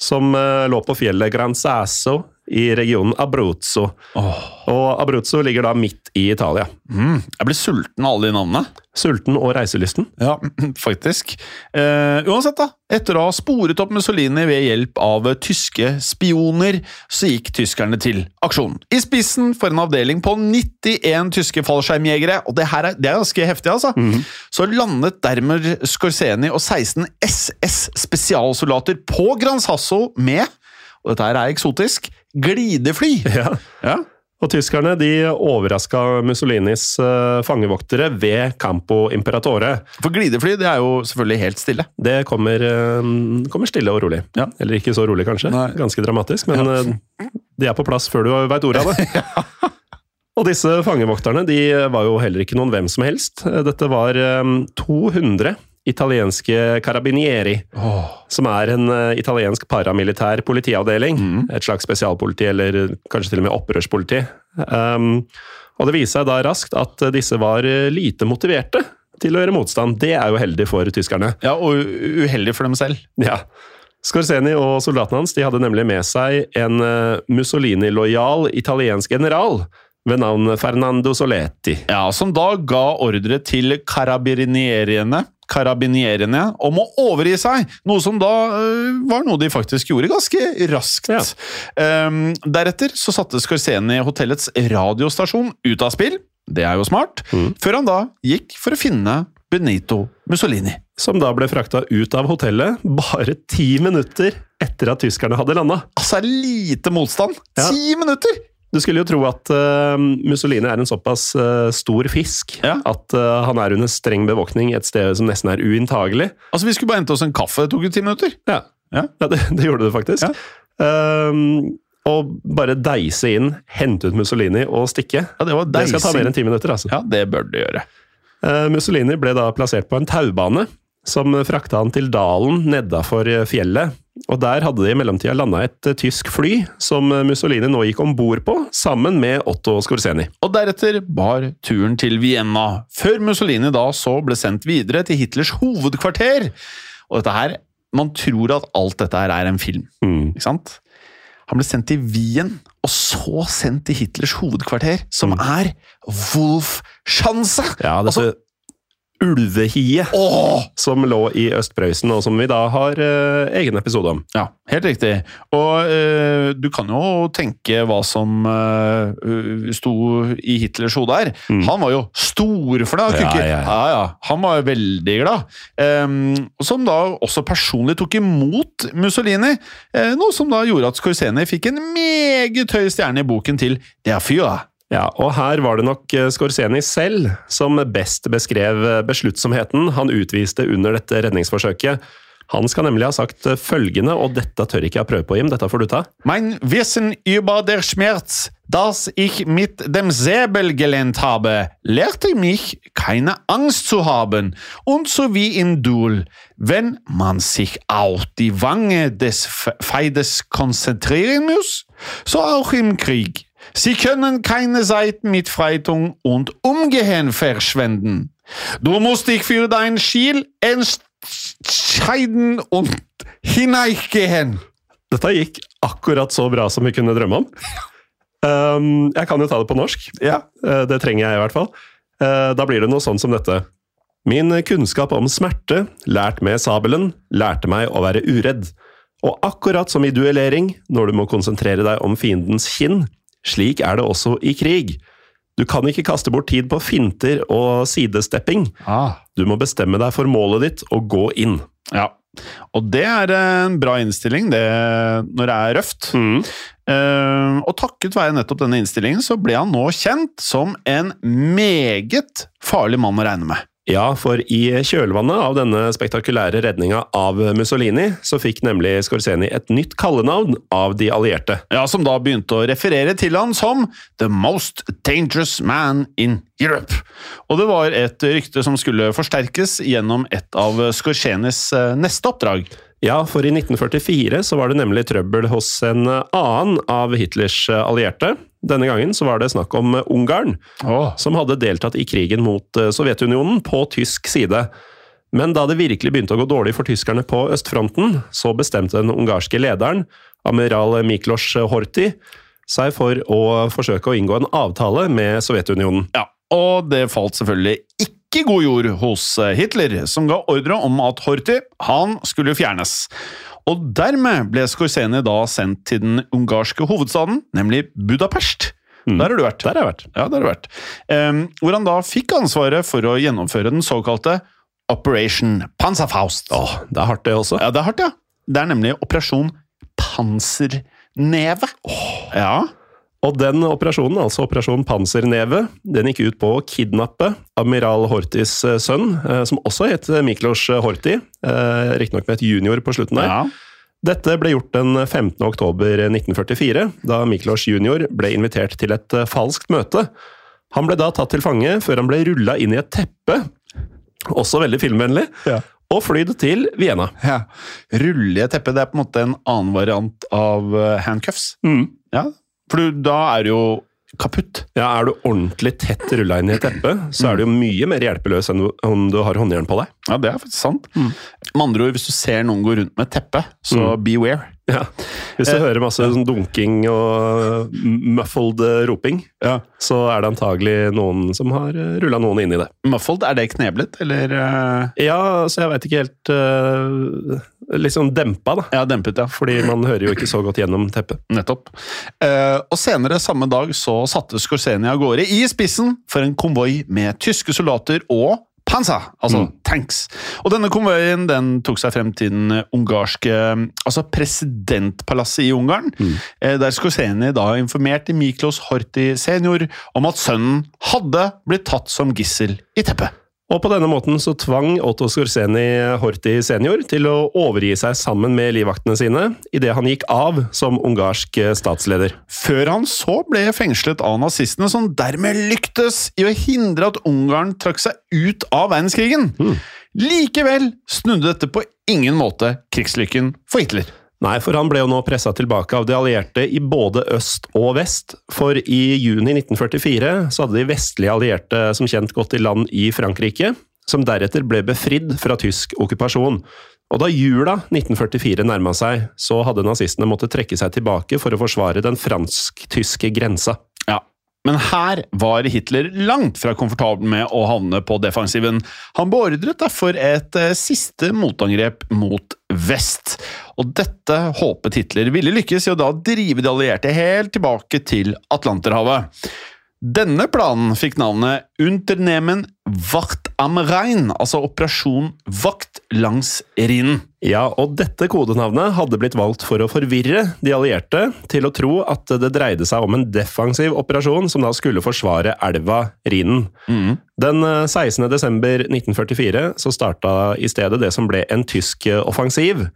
som eh, lå på fjellet Gran Sasso i regionen Abruzzo. Oh. Og Abruzzo ligger da midt i Italia. Mm, jeg blir sulten av alle de navnene. Sulten og reiselysten. Ja, faktisk. Uh, uansett, da. Etter å ha sporet opp Mussolini ved hjelp av tyske spioner, så gikk tyskerne til aksjon. I spissen for en avdeling på 91 tyske fallskjermjegere, og det her er, det er ganske heftig, altså. Mm. Så landet dermed Skorseni og 16 SS-spesialsoldater på Gran Sasso med og dette her er eksotisk, glidefly! Ja. ja. Og tyskerne de overraska Mussolinis uh, fangevoktere ved Campo Imperatore. For glidefly det er jo selvfølgelig helt stille. Det kommer, uh, kommer stille og rolig. Ja. Eller ikke så rolig, kanskje. Nei. Ganske dramatisk, men ja. uh, de er på plass før du veit ordet av det. ja. Og disse fangevokterne de var jo heller ikke noen hvem som helst. Dette var um, 200 italienske Carabinieri, oh. som er en uh, italiensk paramilitær politiavdeling. Mm. Et slags spesialpoliti, eller kanskje til og med opprørspoliti. Um, og det viser seg da raskt at disse var eh, lite motiverte til å gjøre motstand. Det er jo heldig for tyskerne. Ja, og uheldig for dem selv. Ja. Skorseni og soldatene hans de hadde nemlig med seg en uh, Mussolini-lojal italiensk general ved navn Fernando Soletti. Ja, Som da ga ordre til karabinieriene karabinierene om å overgi seg, noe som da uh, var noe de faktisk gjorde ganske raskt. Ja. Um, deretter så satte Scorseni hotellets radiostasjon ut av spill, det er jo smart, mm. før han da gikk for å finne Benito Mussolini. Som da ble frakta ut av hotellet bare ti minutter etter at tyskerne hadde landa. Altså lite motstand! Ja. Ti minutter! Du skulle jo tro at uh, Mussolini er en såpass uh, stor fisk ja. at uh, han er under streng bevåkning et sted som nesten er uinntagelig. Altså, Vi skulle bare hente oss en kaffe. Det tok jo ti minutter. Ja, ja. ja det, det, gjorde det faktisk. Um, og bare deise inn, hente ut Mussolini og stikke. Ja, Det var deising. Det skal ta mer enn ti minutter. altså. Ja, det bør det gjøre. Mussolini ble da plassert på en taubane som frakta han til dalen nedafor fjellet og Der hadde de i mellomtida landa et uh, tysk fly, som uh, Mussolini nå gikk om bord på, sammen med Otto Skorseni. Og Deretter bar turen til Vienna, før Mussolini da så ble sendt videre til Hitlers hovedkvarter. Og dette her Man tror at alt dette her er en film, mm. ikke sant? Han ble sendt til Wien, og så sendt til Hitlers hovedkvarter, som er Wolfschanze! Ja, dette Altså- ulvehiet oh! som lå i Øst-Prøysen, og som vi da har eh, egen episode om. Ja, helt riktig. Og eh, du kan jo tenke hva som eh, sto i Hitlers hode her. Mm. Han var jo storfornøyd. Ja, Ja, ja, ja. ja. Han var jo veldig glad. Som da også personlig tok imot Mussolini, eh, noe som da gjorde at Scorseni fikk en meget høy stjerne i boken til Der Fyra. Ja, og her var det nok eh, Scorseni selv som best beskrev eh, besluttsomheten han utviste under dette redningsforsøket. Han skal nemlig ha sagt eh, følgende, og dette tør ikke jeg prøve på, Jim, dette får du ta. Mein Wissen über der Schmerz, das ich mit dem Säbel gelernt habe, lærte mich, keine Angst zu haben. Und so wie im Duel, wenn man sich auf die Wange des Feides konzentrieren muss, so auch im Krieg. Sie können keine Seiten mit Freitung und Umgehen verschwenden. Du musst dich für dein Ziel entscheiden und hineingehen. Dette gikk akkurat så bra som vi kunne drømme om. Um, jeg kan jo ta det på norsk. Ja. Uh, Det trenger jeg i hvert fall. Uh, Da blir det noe sånn som dette. Min kunnskap om smerte, lært med sabelen, lærte meg å være uredd. Og akkurat som i duellering, når du må konsentrere deg om fiendens kinn, slik er det også i krig. Du kan ikke kaste bort tid på finter og sidestepping. Ah. Du må bestemme deg for målet ditt og gå inn. Ja, og det er en bra innstilling det, når det er røft. Eh, og takket være nettopp denne innstillingen så ble han nå kjent som en meget farlig mann å regne med. Ja, for i kjølvannet av denne spektakulære redninga av Mussolini, så fikk nemlig Scorseni et nytt kallenavn av de allierte. Ja, Som da begynte å referere til han som The Most Dangerous Man in Europe. Og det var et rykte som skulle forsterkes gjennom et av Scorsenis eh, neste oppdrag. Ja, for i 1944 så var det nemlig trøbbel hos en annen av Hitlers allierte. Denne gangen så var det snakk om Ungarn, som hadde deltatt i krigen mot eh, Sovjetunionen på tysk side. Men da det virkelig begynte å gå dårlig for tyskerne på østfronten, så bestemte den ungarske lederen, amiral Miklos Horthy, seg for å forsøke å inngå en avtale med Sovjetunionen. Ja, og det falt selvfølgelig ikke god jord hos eh, Hitler, som ga ordre om at Horthy han skulle fjernes. Og dermed ble Skorseni da sendt til den ungarske hovedstaden, nemlig Budapest. Mm. Der har du vært. Der har jeg vært. Ja, der har du vært. Um, hvor han da fikk ansvaret for å gjennomføre den såkalte Operation Panzerfaust. Åh, det er hardt det også. Ja, det er hardt, ja. Det er nemlig Operasjon Panserneve. Ja. Og den operasjonen, altså Operasjon Panserneve, den gikk ut på å kidnappe amiral Horthys eh, sønn, eh, som også het Miklos eh, riktignok med et junior på slutten der. ja. Dette ble gjort den 15. oktober 1944, da Miklos junior ble invitert til et falskt møte. Han ble da tatt til fange før han ble rulla inn i et teppe, også veldig filmvennlig, Ja. og flydd til Vienna. ja. Rullige teppe, det er på en måte en annen variant av handcuffs. handcuffs. Ja, for du, da er du jo kaputt. Ja, Er du ordentlig tett rulla inn i et teppe, så er du jo mye mer hjelpeløs enn om du har håndjern på deg. Ja, det er faktisk sant. Med andre ord, hvis du ser noen gå rundt med teppe, så beware. Ja. Hvis du Eh, hører masse sånn dunking og muffled eh, roping, Ja. så er det antagelig noen som har rulla noen inn i det. Muffled, er det kneblet, eller eh, Ja, så jeg veit ikke helt Litt sånn dempa, da. Ja, dempet, ja. Fordi man hører jo ikke så godt gjennom teppet. Nettopp. Eh, og senere samme dag så satte Skorseni av gårde i spissen for en konvoi med tyske soldater og panser, altså Mm. tanks. Og denne konvoien den tok seg frem til den ungarske altså presidentpalasset i Ungarn, mm. der Skorseni da informerte Miklos Horthy senior om at sønnen hadde blitt tatt som gissel i teppet. Og på denne måten så tvang Otto Skorseni Horthy senior til å overgi seg sammen med livvaktene sine idet han gikk av som ungarsk eh, statsleder. Før han så ble fengslet av nazistene, som dermed lyktes i å hindre at Ungarn trakk seg ut av verdenskrigen. Likevel snudde dette på ingen måte krigslykken for Hitler. Nei, for han ble jo nå pressa tilbake av de allierte i både øst og vest. For i juni 1944 så hadde de vestlige allierte som kjent gått i land i Frankrike, som deretter ble befridd fra tysk okkupasjon. Og da jula 1944 nærma seg, så hadde nazistene måttet trekke seg tilbake for å forsvare den fransk-tyske grensa. Ja, men her var Hitler langt fra komfortabel med å havne på defensiven. Han beordret derfor et eh, siste motangrep mot vest. Og dette håpet Hitler ville lykkes i å da drive de allierte helt tilbake til Atlanterhavet. Denne planen fikk navnet Unternehmen Wacht am Rhein, altså Operasjon Vakt langs Rhinen. Ja, og dette kodenavnet hadde blitt valgt for å forvirre de allierte til å tro at det dreide seg om en defensiv operasjon som da skulle forsvare elva Rhinen. Mm. Den eh, 16. desember 1944 så starta i stedet det som ble en tysk eh, offensiv.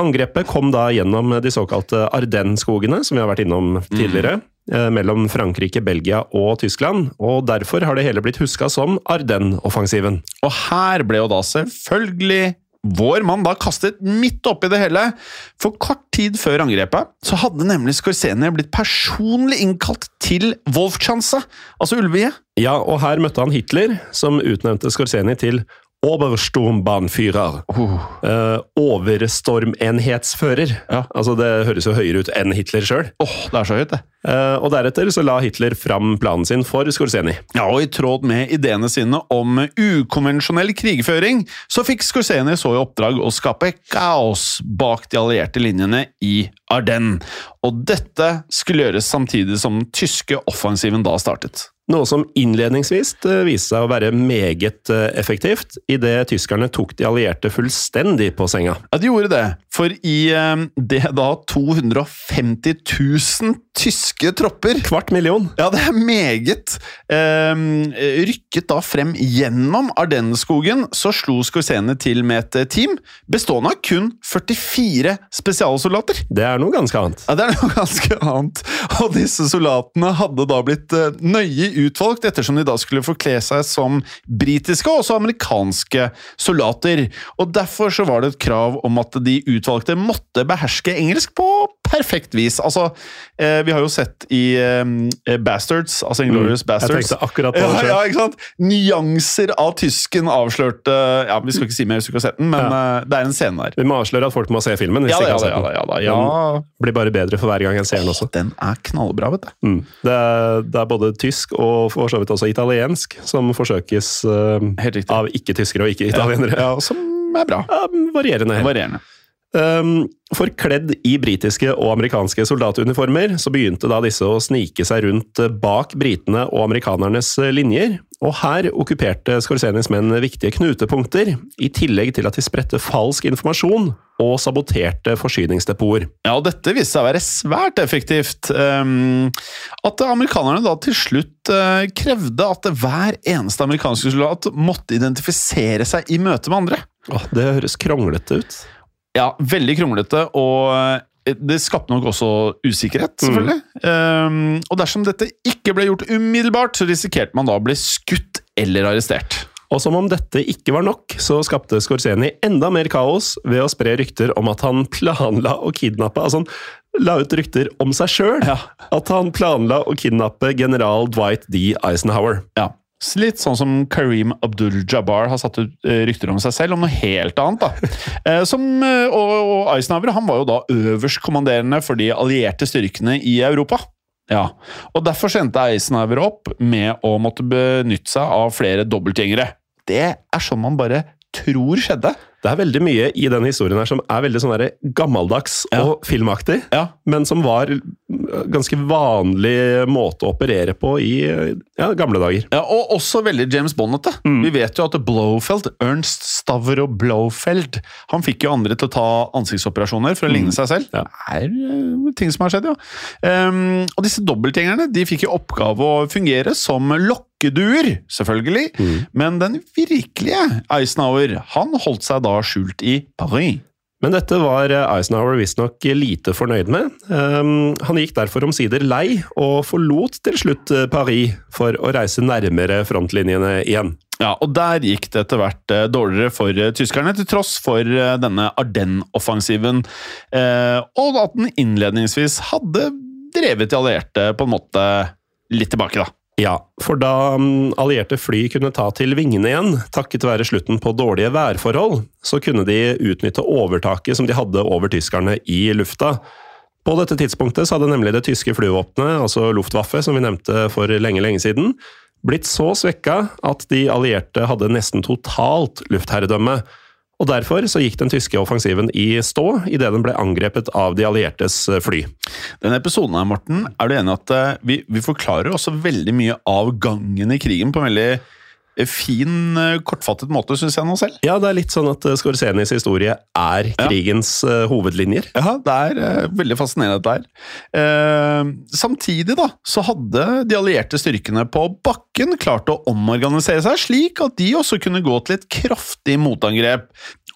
Angrepet kom da gjennom de såkalte Ardennes-skogene, som vi har vært innom tidligere, eh, mellom Frankrike, Belgia og Tyskland, og derfor har det hele blitt huska som Ardennes-offensiven. Og her ble jo da selvfølgelig vår mann da kastet midt oppi det hele. For kort tid før angrepet så hadde nemlig Skorseni blitt personlig innkalt til Wolfschanze, altså ulvehiet. Ja, og her møtte han Hitler, som utnevnte Skorseni til Obersturmbahnführer. Uh, overstormenhetsfører. Ja. Altså, det høres jo høyere ut enn Hitler sjøl. Åh, det er så høyt, det. Uh, og deretter så la Hitler fram planen sin for Skorseni. Ja, og I tråd med ideene sine om ukonvensjonell krigføring, så fikk Skorseni så i oppdrag å skape kaos bak de allierte linjene i Ardennes. Og dette skulle gjøres samtidig som den tyske offensiven da startet. Noe som innledningsvis eh, viste seg å være meget eh, effektivt, idet tyskerne tok de allierte fullstendig på senga. Ja, de gjorde det, for i eh, det da 250 000 tyske tropper Kvart million! Ja, det er meget. Eh, rykket da frem gjennom Ardenneskogen, så slo Skorsene til med et team bestående av kun 44 spesialsoldater. Det er noe ganske annet. Ja, Det er noe ganske annet. Og disse soldatene hadde da blitt nøye utvalgt, ettersom de da skulle forkle seg som britiske og også amerikanske soldater. Og derfor så var det et krav om at de utvalgte måtte beherske engelsk på perfekt vis. Altså, eh, vi har jo sett i eh, Bastards, altså Inglorious Mm. Jeg tenkte akkurat på det ja, ja? Nyanser av tysken avslørte Ja, Vi skal ikke si mer hvis du ikke har sett den, men eh, det er en scene der. Vi må avsløre at folk må se filmen. hvis Ja ikke har sett ja den. da. Den blir bare bedre for hver gang jeg ser den også. Den er knallbra, vet du. Mm. Det, er, det er både tysk og for så vidt også italiensk som forsøkes eh, Helt av ikke-tyskere og ikke-italienere. Ja, som er bra. Ja, varierende. helt. Varierende. Um, Forkledd i britiske og amerikanske soldatuniformer, så begynte da disse å snike seg rundt eh, bak britene og amerikanernes eh, linjer, og her okkuperte Skorsenis menn viktige knutepunkter, i tillegg til at de spredte falsk informasjon og saboterte forsyningsdepoter. Ja, og dette viste seg å være svært effektivt. ehm, at amerikanerne da til slutt eh, krevde at hver eneste amerikanske soldat måtte identifisere seg i møte med andre. Åh, det høres kronglete ut. Ja, veldig kronglete, og eh, det skapte nok også usikkerhet, selvfølgelig. Ehm, og dersom dette ikke ble gjort umiddelbart, så risikerte man da å bli skutt eller arrestert. Og som om dette ikke var nok, så skapte Skorseni enda mer kaos ved å spre rykter om at han planla å kidnappe Altså, han la ut rykter om seg sjøl. Ja. At han planla å kidnappe general Dwight D. Eisenhower. Ja. Litt sånn som Kareem Abdul-Jabbar har satt ut eh, rykter om seg selv, om noe helt annet. da. Eh, som, eh, og, og Eisenhower han var jo da øverstkommanderende for de allierte styrkene i Europa. Ja, og Derfor sendte Eisenhower opp med å måtte benytte seg av flere dobbeltgjengere. Det er sånn man bare tror skjedde. Det er veldig mye i denne historien her som er veldig sånn gammeldags Ja. og filmaktig, Ja, men som var ganske vanlig måte å operere på i ja, gamle dager. Ja, Og også veldig James Bondete. Vi vet jo at Blofeld, Ernst Stavro Blofeld, han fikk jo andre til å ta ansiktsoperasjoner for å ligne seg selv. Ja. Det er eh, ting som har skjedd, ja. Um, og disse dobbeltgjengerne de fikk jo oppgave å fungere som lokkeduer, selvfølgelig. Men den virkelige Eisenhower han holdt seg da skjult i Paris. Men dette var Eisenhower visstnok lite fornøyd med. Um, han gikk derfor omsider lei, og forlot til slutt eh, Paris for å reise nærmere frontlinjene igjen. Ja, og der gikk det etter hvert eh, dårligere for eh, tyskerne, til tross for eh, denne Ardennes-offensiven, eh, og at den innledningsvis hadde drevet de allierte på en måte litt tilbake, da. Ja, for da mm, allierte fly kunne ta til vingene igjen, takket være slutten på dårlige værforhold, så kunne de utnytte overtaket som de hadde over tyskerne i lufta. På dette tidspunktet hadde nemlig det tyske flyvåpenet, altså Luftwaffe, som vi nevnte for lenge, lenge siden, blitt så svekka at de allierte hadde nesten totalt luftherredømme. Og Derfor så gikk den tyske offensiven i stå idet den ble angrepet av de alliertes eh, fly. Denne episoden her, Morten, er du enig at eh, vi, vi, forklarer også veldig mye av gangen i krigen på en veldig fin, eh, kortfattet måte, syns jeg nå selv. Ja, det er litt sånn at Skorsenis eh, historie er krigens ja. Eh, hovedlinjer. Ja, det er veldig fascinerende dette her. Samtidig da, så hadde de allierte styrkene på bakken klart å omorganisere seg slik at de også kunne gå til et kraftig motangrep.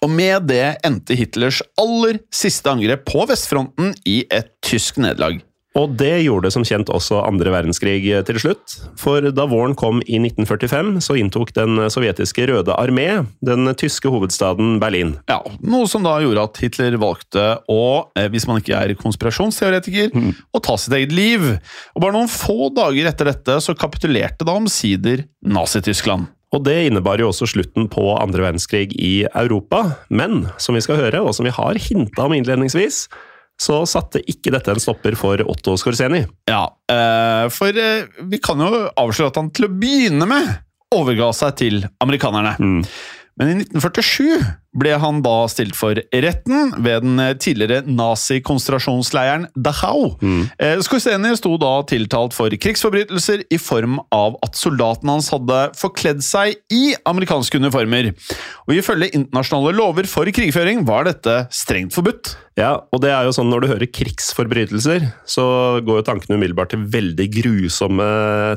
Og med det endte Hitlers aller siste angrep på vestfronten i et tysk nederlag. Og det gjorde som kjent også andre verdenskrig til slutt. For da våren kom i 1945, så inntok den sovjetiske Røde armé den tyske hovedstaden Berlin. Ja, Noe som da gjorde at Hitler valgte å, eh, hvis man ikke er konspirasjonsteoretiker, mm. å ta sitt eget liv. Og bare noen få dager etter dette så kapitulerte da omsider Nazi-Tyskland. Og Det innebar jo også slutten på andre verdenskrig i Europa. Men som vi skal høre, og som vi har hinta om innledningsvis, så satte ikke dette en stopper for Otto Skorseni. Ja, eh, for eh, vi kan jo avsløre at han til å begynne med overga seg til amerikanerne. Mm. Men i 1947 ble han da stilt for retten ved den tidligere nazi-konsentrasjonsleiren Dachau. Mm. Eh, sto da tiltalt for krigsforbrytelser i form av at soldatene hans hadde forkledd seg i amerikanske uniformer. Og Ifølge internasjonale lover for krigføring var dette strengt forbudt. Ja, og det er jo sånn Når du hører krigsforbrytelser, så går jo tankene umiddelbart til veldig grusomme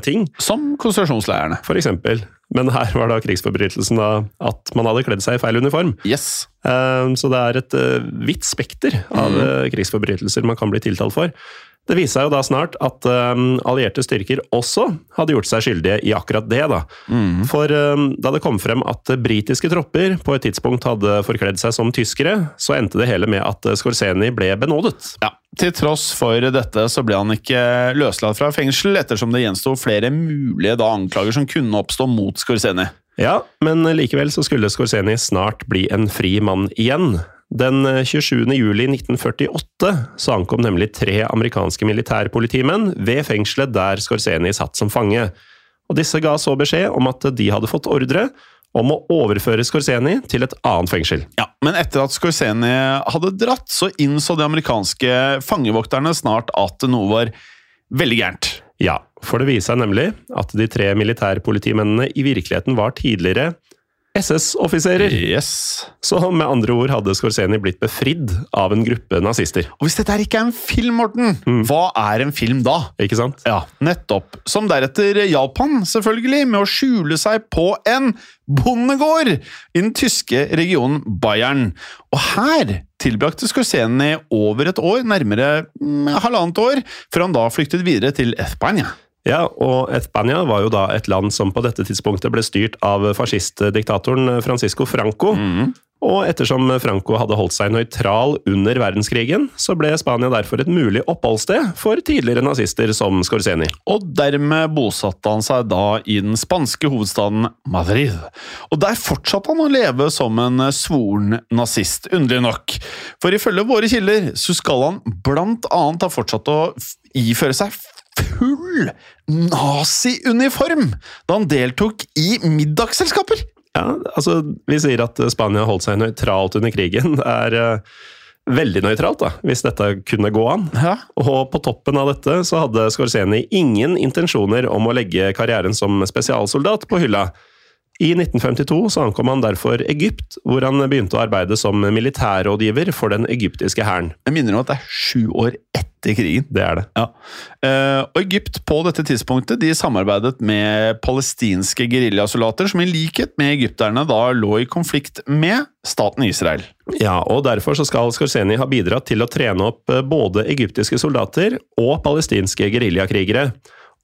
ting. Som konsentrasjonsleirene. For eksempel. Men her var da krigsforbrytelsen da at man hadde kledd seg i feil uniform. Yes. Eh, så det er et eh, vidt spekter av mm. krigsforbrytelser man kan bli tiltalt for. Det viste seg jo da snart at um, allierte styrker også hadde gjort seg skyldige i akkurat det. Da. Mm. For um, da det kom frem at britiske tropper på et tidspunkt hadde forkledd seg som tyskere, så endte det hele med at Skorseni ble benådet. Ja, Til tross for dette så ble han ikke løslatt fra fengsel, ettersom det gjensto flere mulige da, anklager som kunne oppstå mot Skorseni. Ja, men likevel så skulle Skorseni snart bli en fri mann igjen. Den 27. Eh, juli 1948 så ankom nemlig tre amerikanske militærpolitimenn ved fengselet der Skorseni satt som fange. Og Disse ga så beskjed om at de hadde fått ordre om å overføre Skorseni til et annet fengsel. Ja, Men etter at Skorseni hadde dratt, så innså de amerikanske fangevokterne snart at noe var veldig gærent. Ja, for det viser seg nemlig at de tre militærpolitimennene i virkeligheten var tidligere SS-offiserer. Yes. Så med andre ord hadde Skorseni blitt befridd av en gruppe nazister. Og hvis dette ikke er en film, Morten, mm. hva er en film da? Ikke sant? Ja, nettopp. Som deretter Japan, selvfølgelig, med å skjule seg på en bondegård i den tyske regionen Bayern. Og her tilbrakte Skorseni over et år, nærmere mm, halvannet år, før han da flyktet videre til Espania. Ja, og Espania var jo da et land som på dette tidspunktet ble styrt av fascistdiktatoren Francisco Franco. Mm. Og ettersom Franco hadde holdt seg nøytral under verdenskrigen, så ble Spania derfor et mulig oppholdssted for tidligere nazister som Scorseni. Og dermed bosatte han seg da i den spanske hovedstaden Madrid. Og der fortsatte han å leve som en svoren nazist, underlig nok. For ifølge våre kilder så skal han blant annet ha fortsatt å iføre seg full nazi-uniform da han deltok i middagsselskaper! Ja, altså, Vi sier at Spania holdt seg nøytralt under krigen. Det er uh, veldig nøytralt, da, hvis dette kunne gå an. Ja. Og på toppen av dette så hadde Skorseni ingen intensjoner om å legge karrieren som spesialsoldat på hylla. I 1952 så ankom han derfor Egypt, hvor han begynte å arbeide som militærrådgiver for den egyptiske hæren. Jeg minner om at det er sju år etter krigen. Det er det. Ja. Uh, og Egypt på dette tidspunktet de samarbeidet med palestinske geriljasoldater, som i likhet med egypterne da lå i konflikt med staten Israel. Ja, og Derfor så skal Skorseni ha bidratt til å trene opp eh, både egyptiske soldater og palestinske geriljakrigere.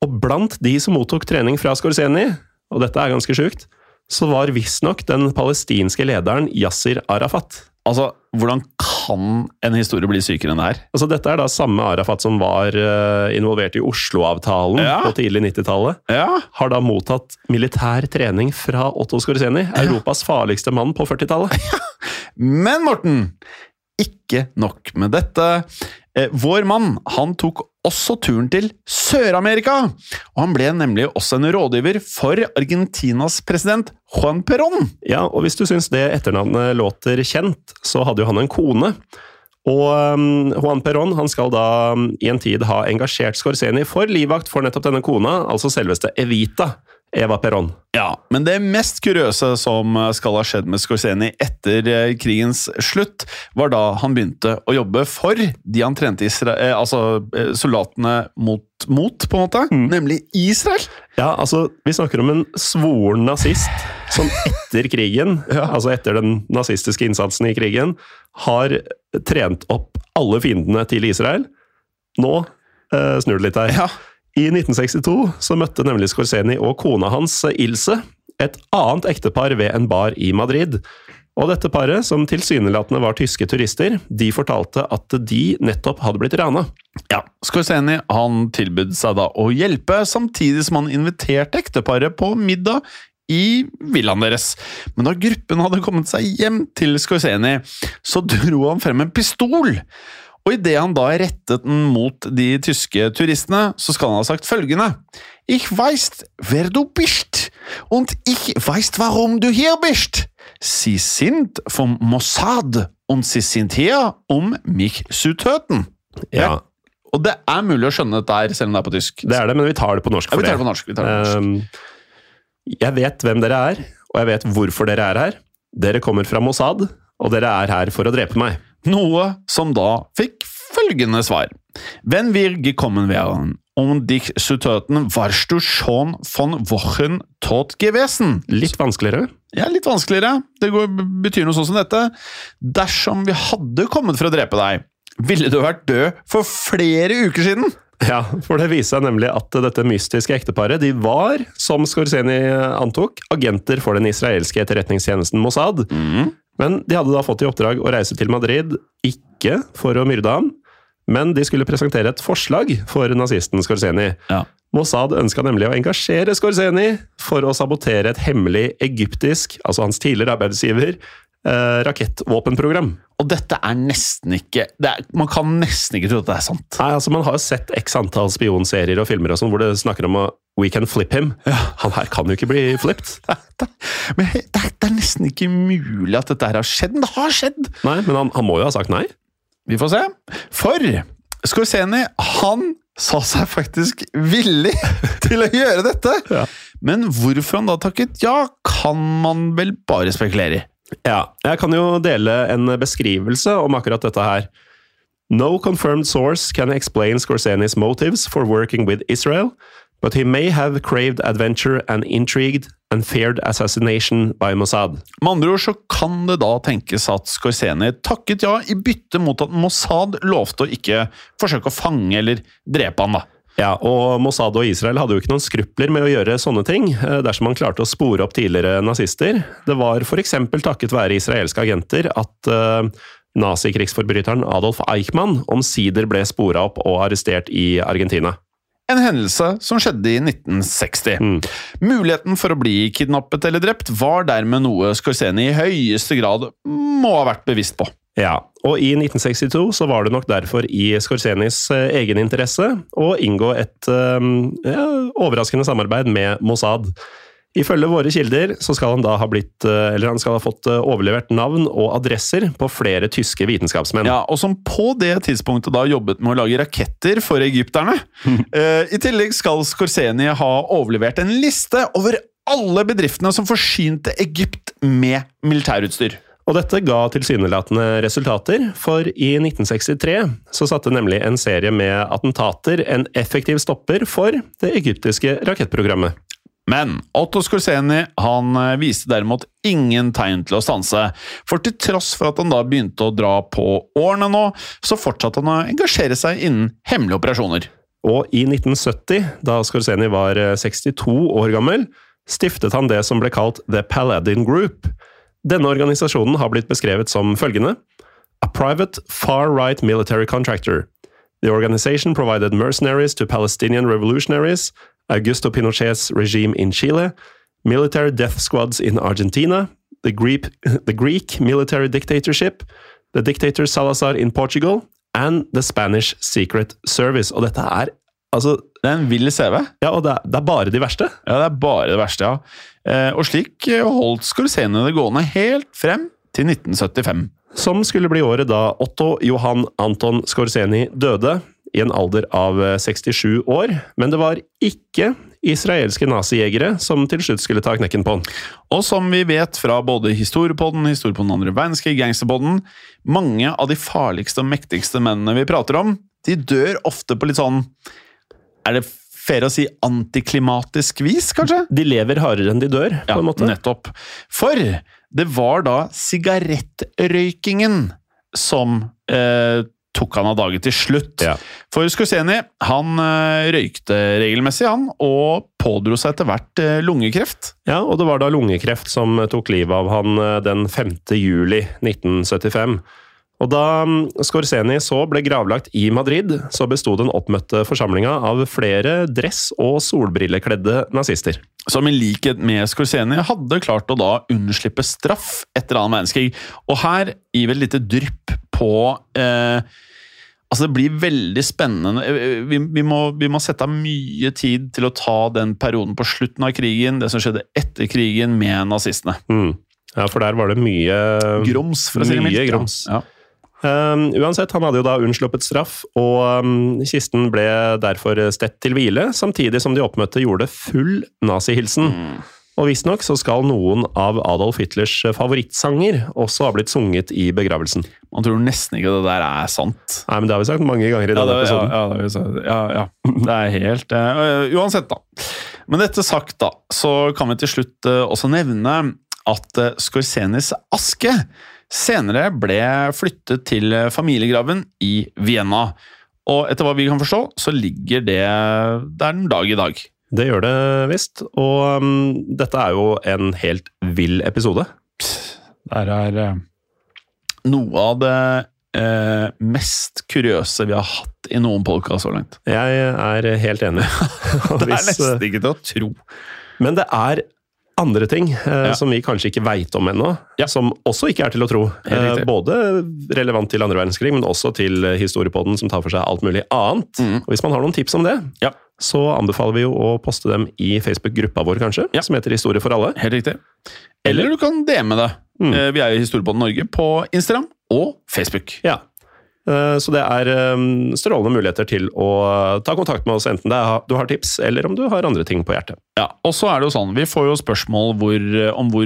Og blant de som mottok trening fra Skorseni, og dette er ganske sjukt, så var visstnok den palestinske lederen Yasir Arafat. Altså, hvordan kan en historie bli sykere enn det her? Altså, dette er da samme Arafat som var uh, involvert i Oslo-avtalen Ja. på tidlig 90-tallet. Ja, Har da mottatt militær trening fra Otto Skorzeny, Europas farligste mann på 40-tallet. Men Morten, ikke nok med dette. Eh, Vår mann han tok også turen til Sør-Amerika, og han ble nemlig også en rådgiver for Argentinas president Juan Perón. Ja, og hvis du syns det etternavnet låter kjent, så hadde jo han en kone. Og um, Juan Perón han skal da um, i en tid ha engasjert Scorseni for livvakt for nettopp denne kona, altså selveste Evita. Eva Perón. Ja, men det mest kuriøse som skal ha skjedd med Scorseni etter eh, krigens slutt, var da han begynte å jobbe for de han trente Isra eh, altså eh, soldatene mot, mot, på en måte, nemlig Israel. Ja, altså, vi snakker om en svoren nazist som etter krigen, Ja. altså etter den nazistiske innsatsen i krigen, har trent opp alle fiendene til Israel. Nå eh, snur det litt her. Ja, I 1962 så møtte nemlig Scorseni og kona hans, Ilse, et annet ektepar ved en bar i Madrid. Og dette paret, som tilsynelatende var tyske turister, de fortalte at de nettopp hadde blitt rana. Ja, Scorseni han tilbød seg da å hjelpe, samtidig som han inviterte ekteparet på middag i villaen deres. Men da gruppen hadde kommet seg hjem til Scorseni, så dro han frem en pistol. Og idet han da rettet den mot de tyske turistene, så skal han ha sagt følgende Ich weiß, wer du bist, und ich weiß, warum du hier bist. Sie sind vom Mossad, und sie sind hier, um mich zu töten. Ja, Og det er mulig å skjønne dette her, selv om det er på tysk. det er det, men vi tar det på norsk Ja, for vi tar det det. på norsk. Vi tar det på norsk. Um, jeg vet hvem dere er, og jeg vet hvorfor dere er her. Dere kommer fra Mossad, og dere er her for å drepe meg. Noe som da fikk følgende svar. Wenn wir gekommen wären, um dich zu töten, warst du schon von Wochen tot gewesen. Litt vanskeligere. Ja, litt vanskeligere. Det går, betyr noe sånn som dette. Dersom vi hadde kommet for å drepe deg, ville du vært død for flere uker siden. Ja, for det viser seg nemlig at dette mystiske ekteparet de var, som Skorzeny antok, agenter for den israelske etterretningstjenesten Mossad. Men de hadde da fått i oppdrag å reise til Madrid, ikke for å myrde ham, men de skulle presentere et forslag for nazisten Skorzeny. Ja. Mossad ønska nemlig å engasjere Skorzeny for å sabotere et hemmelig egyptisk, altså hans tidligere arbeidsgiver, eh, rakettvåpenprogram. Og dette er nesten ikke det er, Man kan nesten ikke tro at det er sant. Nei, altså Man har jo sett x antall spionserier og filmer og sånn, hvor det snakker om å We can flip him. Ja. Han her kan jo ikke bli flipped. Men det er, det er nesten ikke mulig at dette her har skjedd, men det har skjedd! Nei, men han, han må jo ha sagt nei. Vi får se. For Scorseni, han sa seg faktisk villig til å gjøre dette. Ja. Men hvorfor han da takket ja, kan man vel bare spekulere i. Ja, jeg kan jo dele en beskrivelse om akkurat dette her. No confirmed source can explain Scorseny's motives for working with Israel, but he may have craved adventure and intrigued and feared assassination by Mossad. Med andre ord så kan det da tenkes at Skorzeny takket ja i bytte mot at Mossad lovte å ikke forsøke å fange eller drepe han. da. Ja, og Mossad og Israel hadde jo ikke noen skrupler med å gjøre sånne ting, eh, dersom man klarte å spore opp tidligere nazister. Det var f.eks. takket være israelske agenter at uh, nazikrigsforbryteren Adolf Eichmann omsider ble spora opp og arrestert i Argentina. En hendelse som skjedde i 1960. Muligheten for å bli kidnappet eller drept var dermed noe Scorsene i høyeste grad må ha vært bevisst på. Ja, og i 1962 så var det nok derfor i Scorsenis egeninteresse egen interesse å inngå et eh, ja, overraskende samarbeid med Mossad. Ifølge våre kilder så skal han da ha blitt, eh, eller han skal ha fått eh, overlevert navn og adresser på flere tyske vitenskapsmenn. Ja, Og som på det tidspunktet da jobbet med å lage raketter for egypterne. Eh, I tillegg skal Skorzeny ha overlevert en liste over alle bedriftene som forsynte Egypt med militærutstyr. Og dette ga tilsynelatende resultater, for i 1963 så satte nemlig en serie med attentater en effektiv stopper for det egyptiske rakettprogrammet. Men Otto Skorseni, han eh, viste derimot ingen tegn til å stanse, for til tross for at han da begynte å dra på årene nå, så fortsatte han å engasjere seg innen hemmelige operasjoner. Og i 1970, da Skorseni var eh, 62 år gammel, stiftet han det som ble kalt The Paladin Group. Denne organisasjonen har blitt beskrevet som følgende A private far-right military contractor. The organization provided mercenaries to Palestinian revolutionaries, Augusto Pinochet's regime in Chile, military death squads in Argentina, the Greek, the Greek military dictatorship, the dictator Salazar in Portugal, and the Spanish Secret Service. Og dette er altså Det er en vill CV. Ja, og det er, det er bare de verste. Ja, det er bare det verste, ja. Eh, og slik eh, holdt Scorsene det gående helt frem til 1975. Som skulle bli året da Otto Johan Anton Skorseni døde, i en alder av 67 år. Men det var ikke israelske nazijegere som til slutt skulle ta knekken på han. Og som vi vet fra både historiepodden, historiepodden andre verdenskrig, gangsterpodden, mange av de farligste og mektigste mennene vi prater om, de dør ofte på litt sånn Er det fair å si antiklimatisk vis, kanskje? De lever hardere enn de dør, på Ja, en måte. nettopp. For det var da sigarettrøykingen som eh, tok han av dage til slutt. Ja. For Skorseni han eh, røykte regelmessig, han, og pådro seg etter hvert eh, lungekreft. Ja, og det var da lungekreft som tok livet av han eh, den 5. juli 1975. Og da mm, Skorseni så ble gravlagt i Madrid, så besto den oppmøtte forsamlinga av flere dress- og solbrillekledde nazister. Som i likhet med Skorseni hadde klart å da unnslippe straff etter annen verdenskrig. Og her gir vi et lite drypp på eh, Altså, det blir veldig spennende. Eh, Vi, vi, må, vi må sette av mye tid til å ta den perioden på slutten av krigen, det som skjedde etter krigen med nazistene. Mm. Ja, for der var det mye Grums, for å si det mildt. grums. Ja. Um, uansett, han hadde jo da unnsluppet straff, og um, kisten ble derfor stett til hvile, samtidig som de oppmøtte gjorde full nazihilsen. Mm. Og visstnok så skal noen av Adolf Hitlers favorittsanger også ha blitt sunget i begravelsen. Man tror nesten ikke det der er sant. Nei, men det har vi sagt mange ganger i Ja, denne det, episoden. ja, det, er sagt. ja, ja. det er helt uh, Uansett, da. Men dette sagt, da, så kan vi til slutt uh, også nevne at uh, Skorsenis aske senere ble flyttet til familiegraven i Vienna. Og etter hva vi kan forstå, så ligger det der den dag i dag. Det gjør det visst, og um, dette er jo en helt vill episode. Der er uh, noe av det uh, mest kuriøse vi har hatt i noen podkast så langt. Jeg er helt enig. Det er uh, nesten ikke til å tro. Men det er andre ting eh, Ja. som vi kanskje ikke veit om ennå, Ja. som også ikke er til å tro. Eh, både relevant til andre verdenskrig, men også til eh, historiepodden som tar for seg alt mulig annet. Mm. Og Hvis man har noen tips om det, Ja. Så anbefaler vi jo å poste dem i Facebook-gruppa vår, kanskje, Ja. som heter Historie for alle. Helt riktig. Eller du kan DM det. Mm. Eh, Vi er jo i Historiepodden Norge på Instagram og Facebook. Ja. Eh, Så det er eh, strålende muligheter til å ta kontakt med oss, enten det er, du har tips, eller om du har andre ting på hjertet. Ja, og så er det jo sånn, Vi får jo spørsmål hvor, om hvor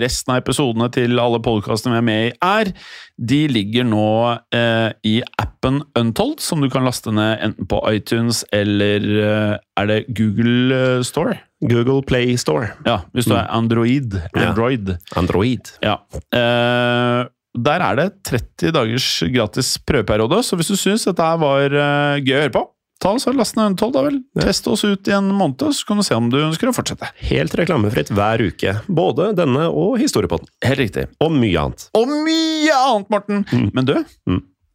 resten av episodene til alle podkastene vi er med i, er. De ligger nå eh, i appen Untold, som du kan laste ned enten på iTunes eller eh, Er det Google eh, Store? Google Play Store. Ja, hvis du er Android. Ja. Android. Android. Ja. Eh, der er det 30 dagers gratis prøveperiode, så hvis du syns dette var eh, gøy å høre på, ta oss og last ned Untold, da vel. Ja. Test oss ut i en måned, så kan du se om du ønsker å fortsette. Helt reklamefritt hver uke. Både denne og Historiepodden. Helt riktig. Og mye annet. Og mye annet, Morten! Mm. Men du, Mm.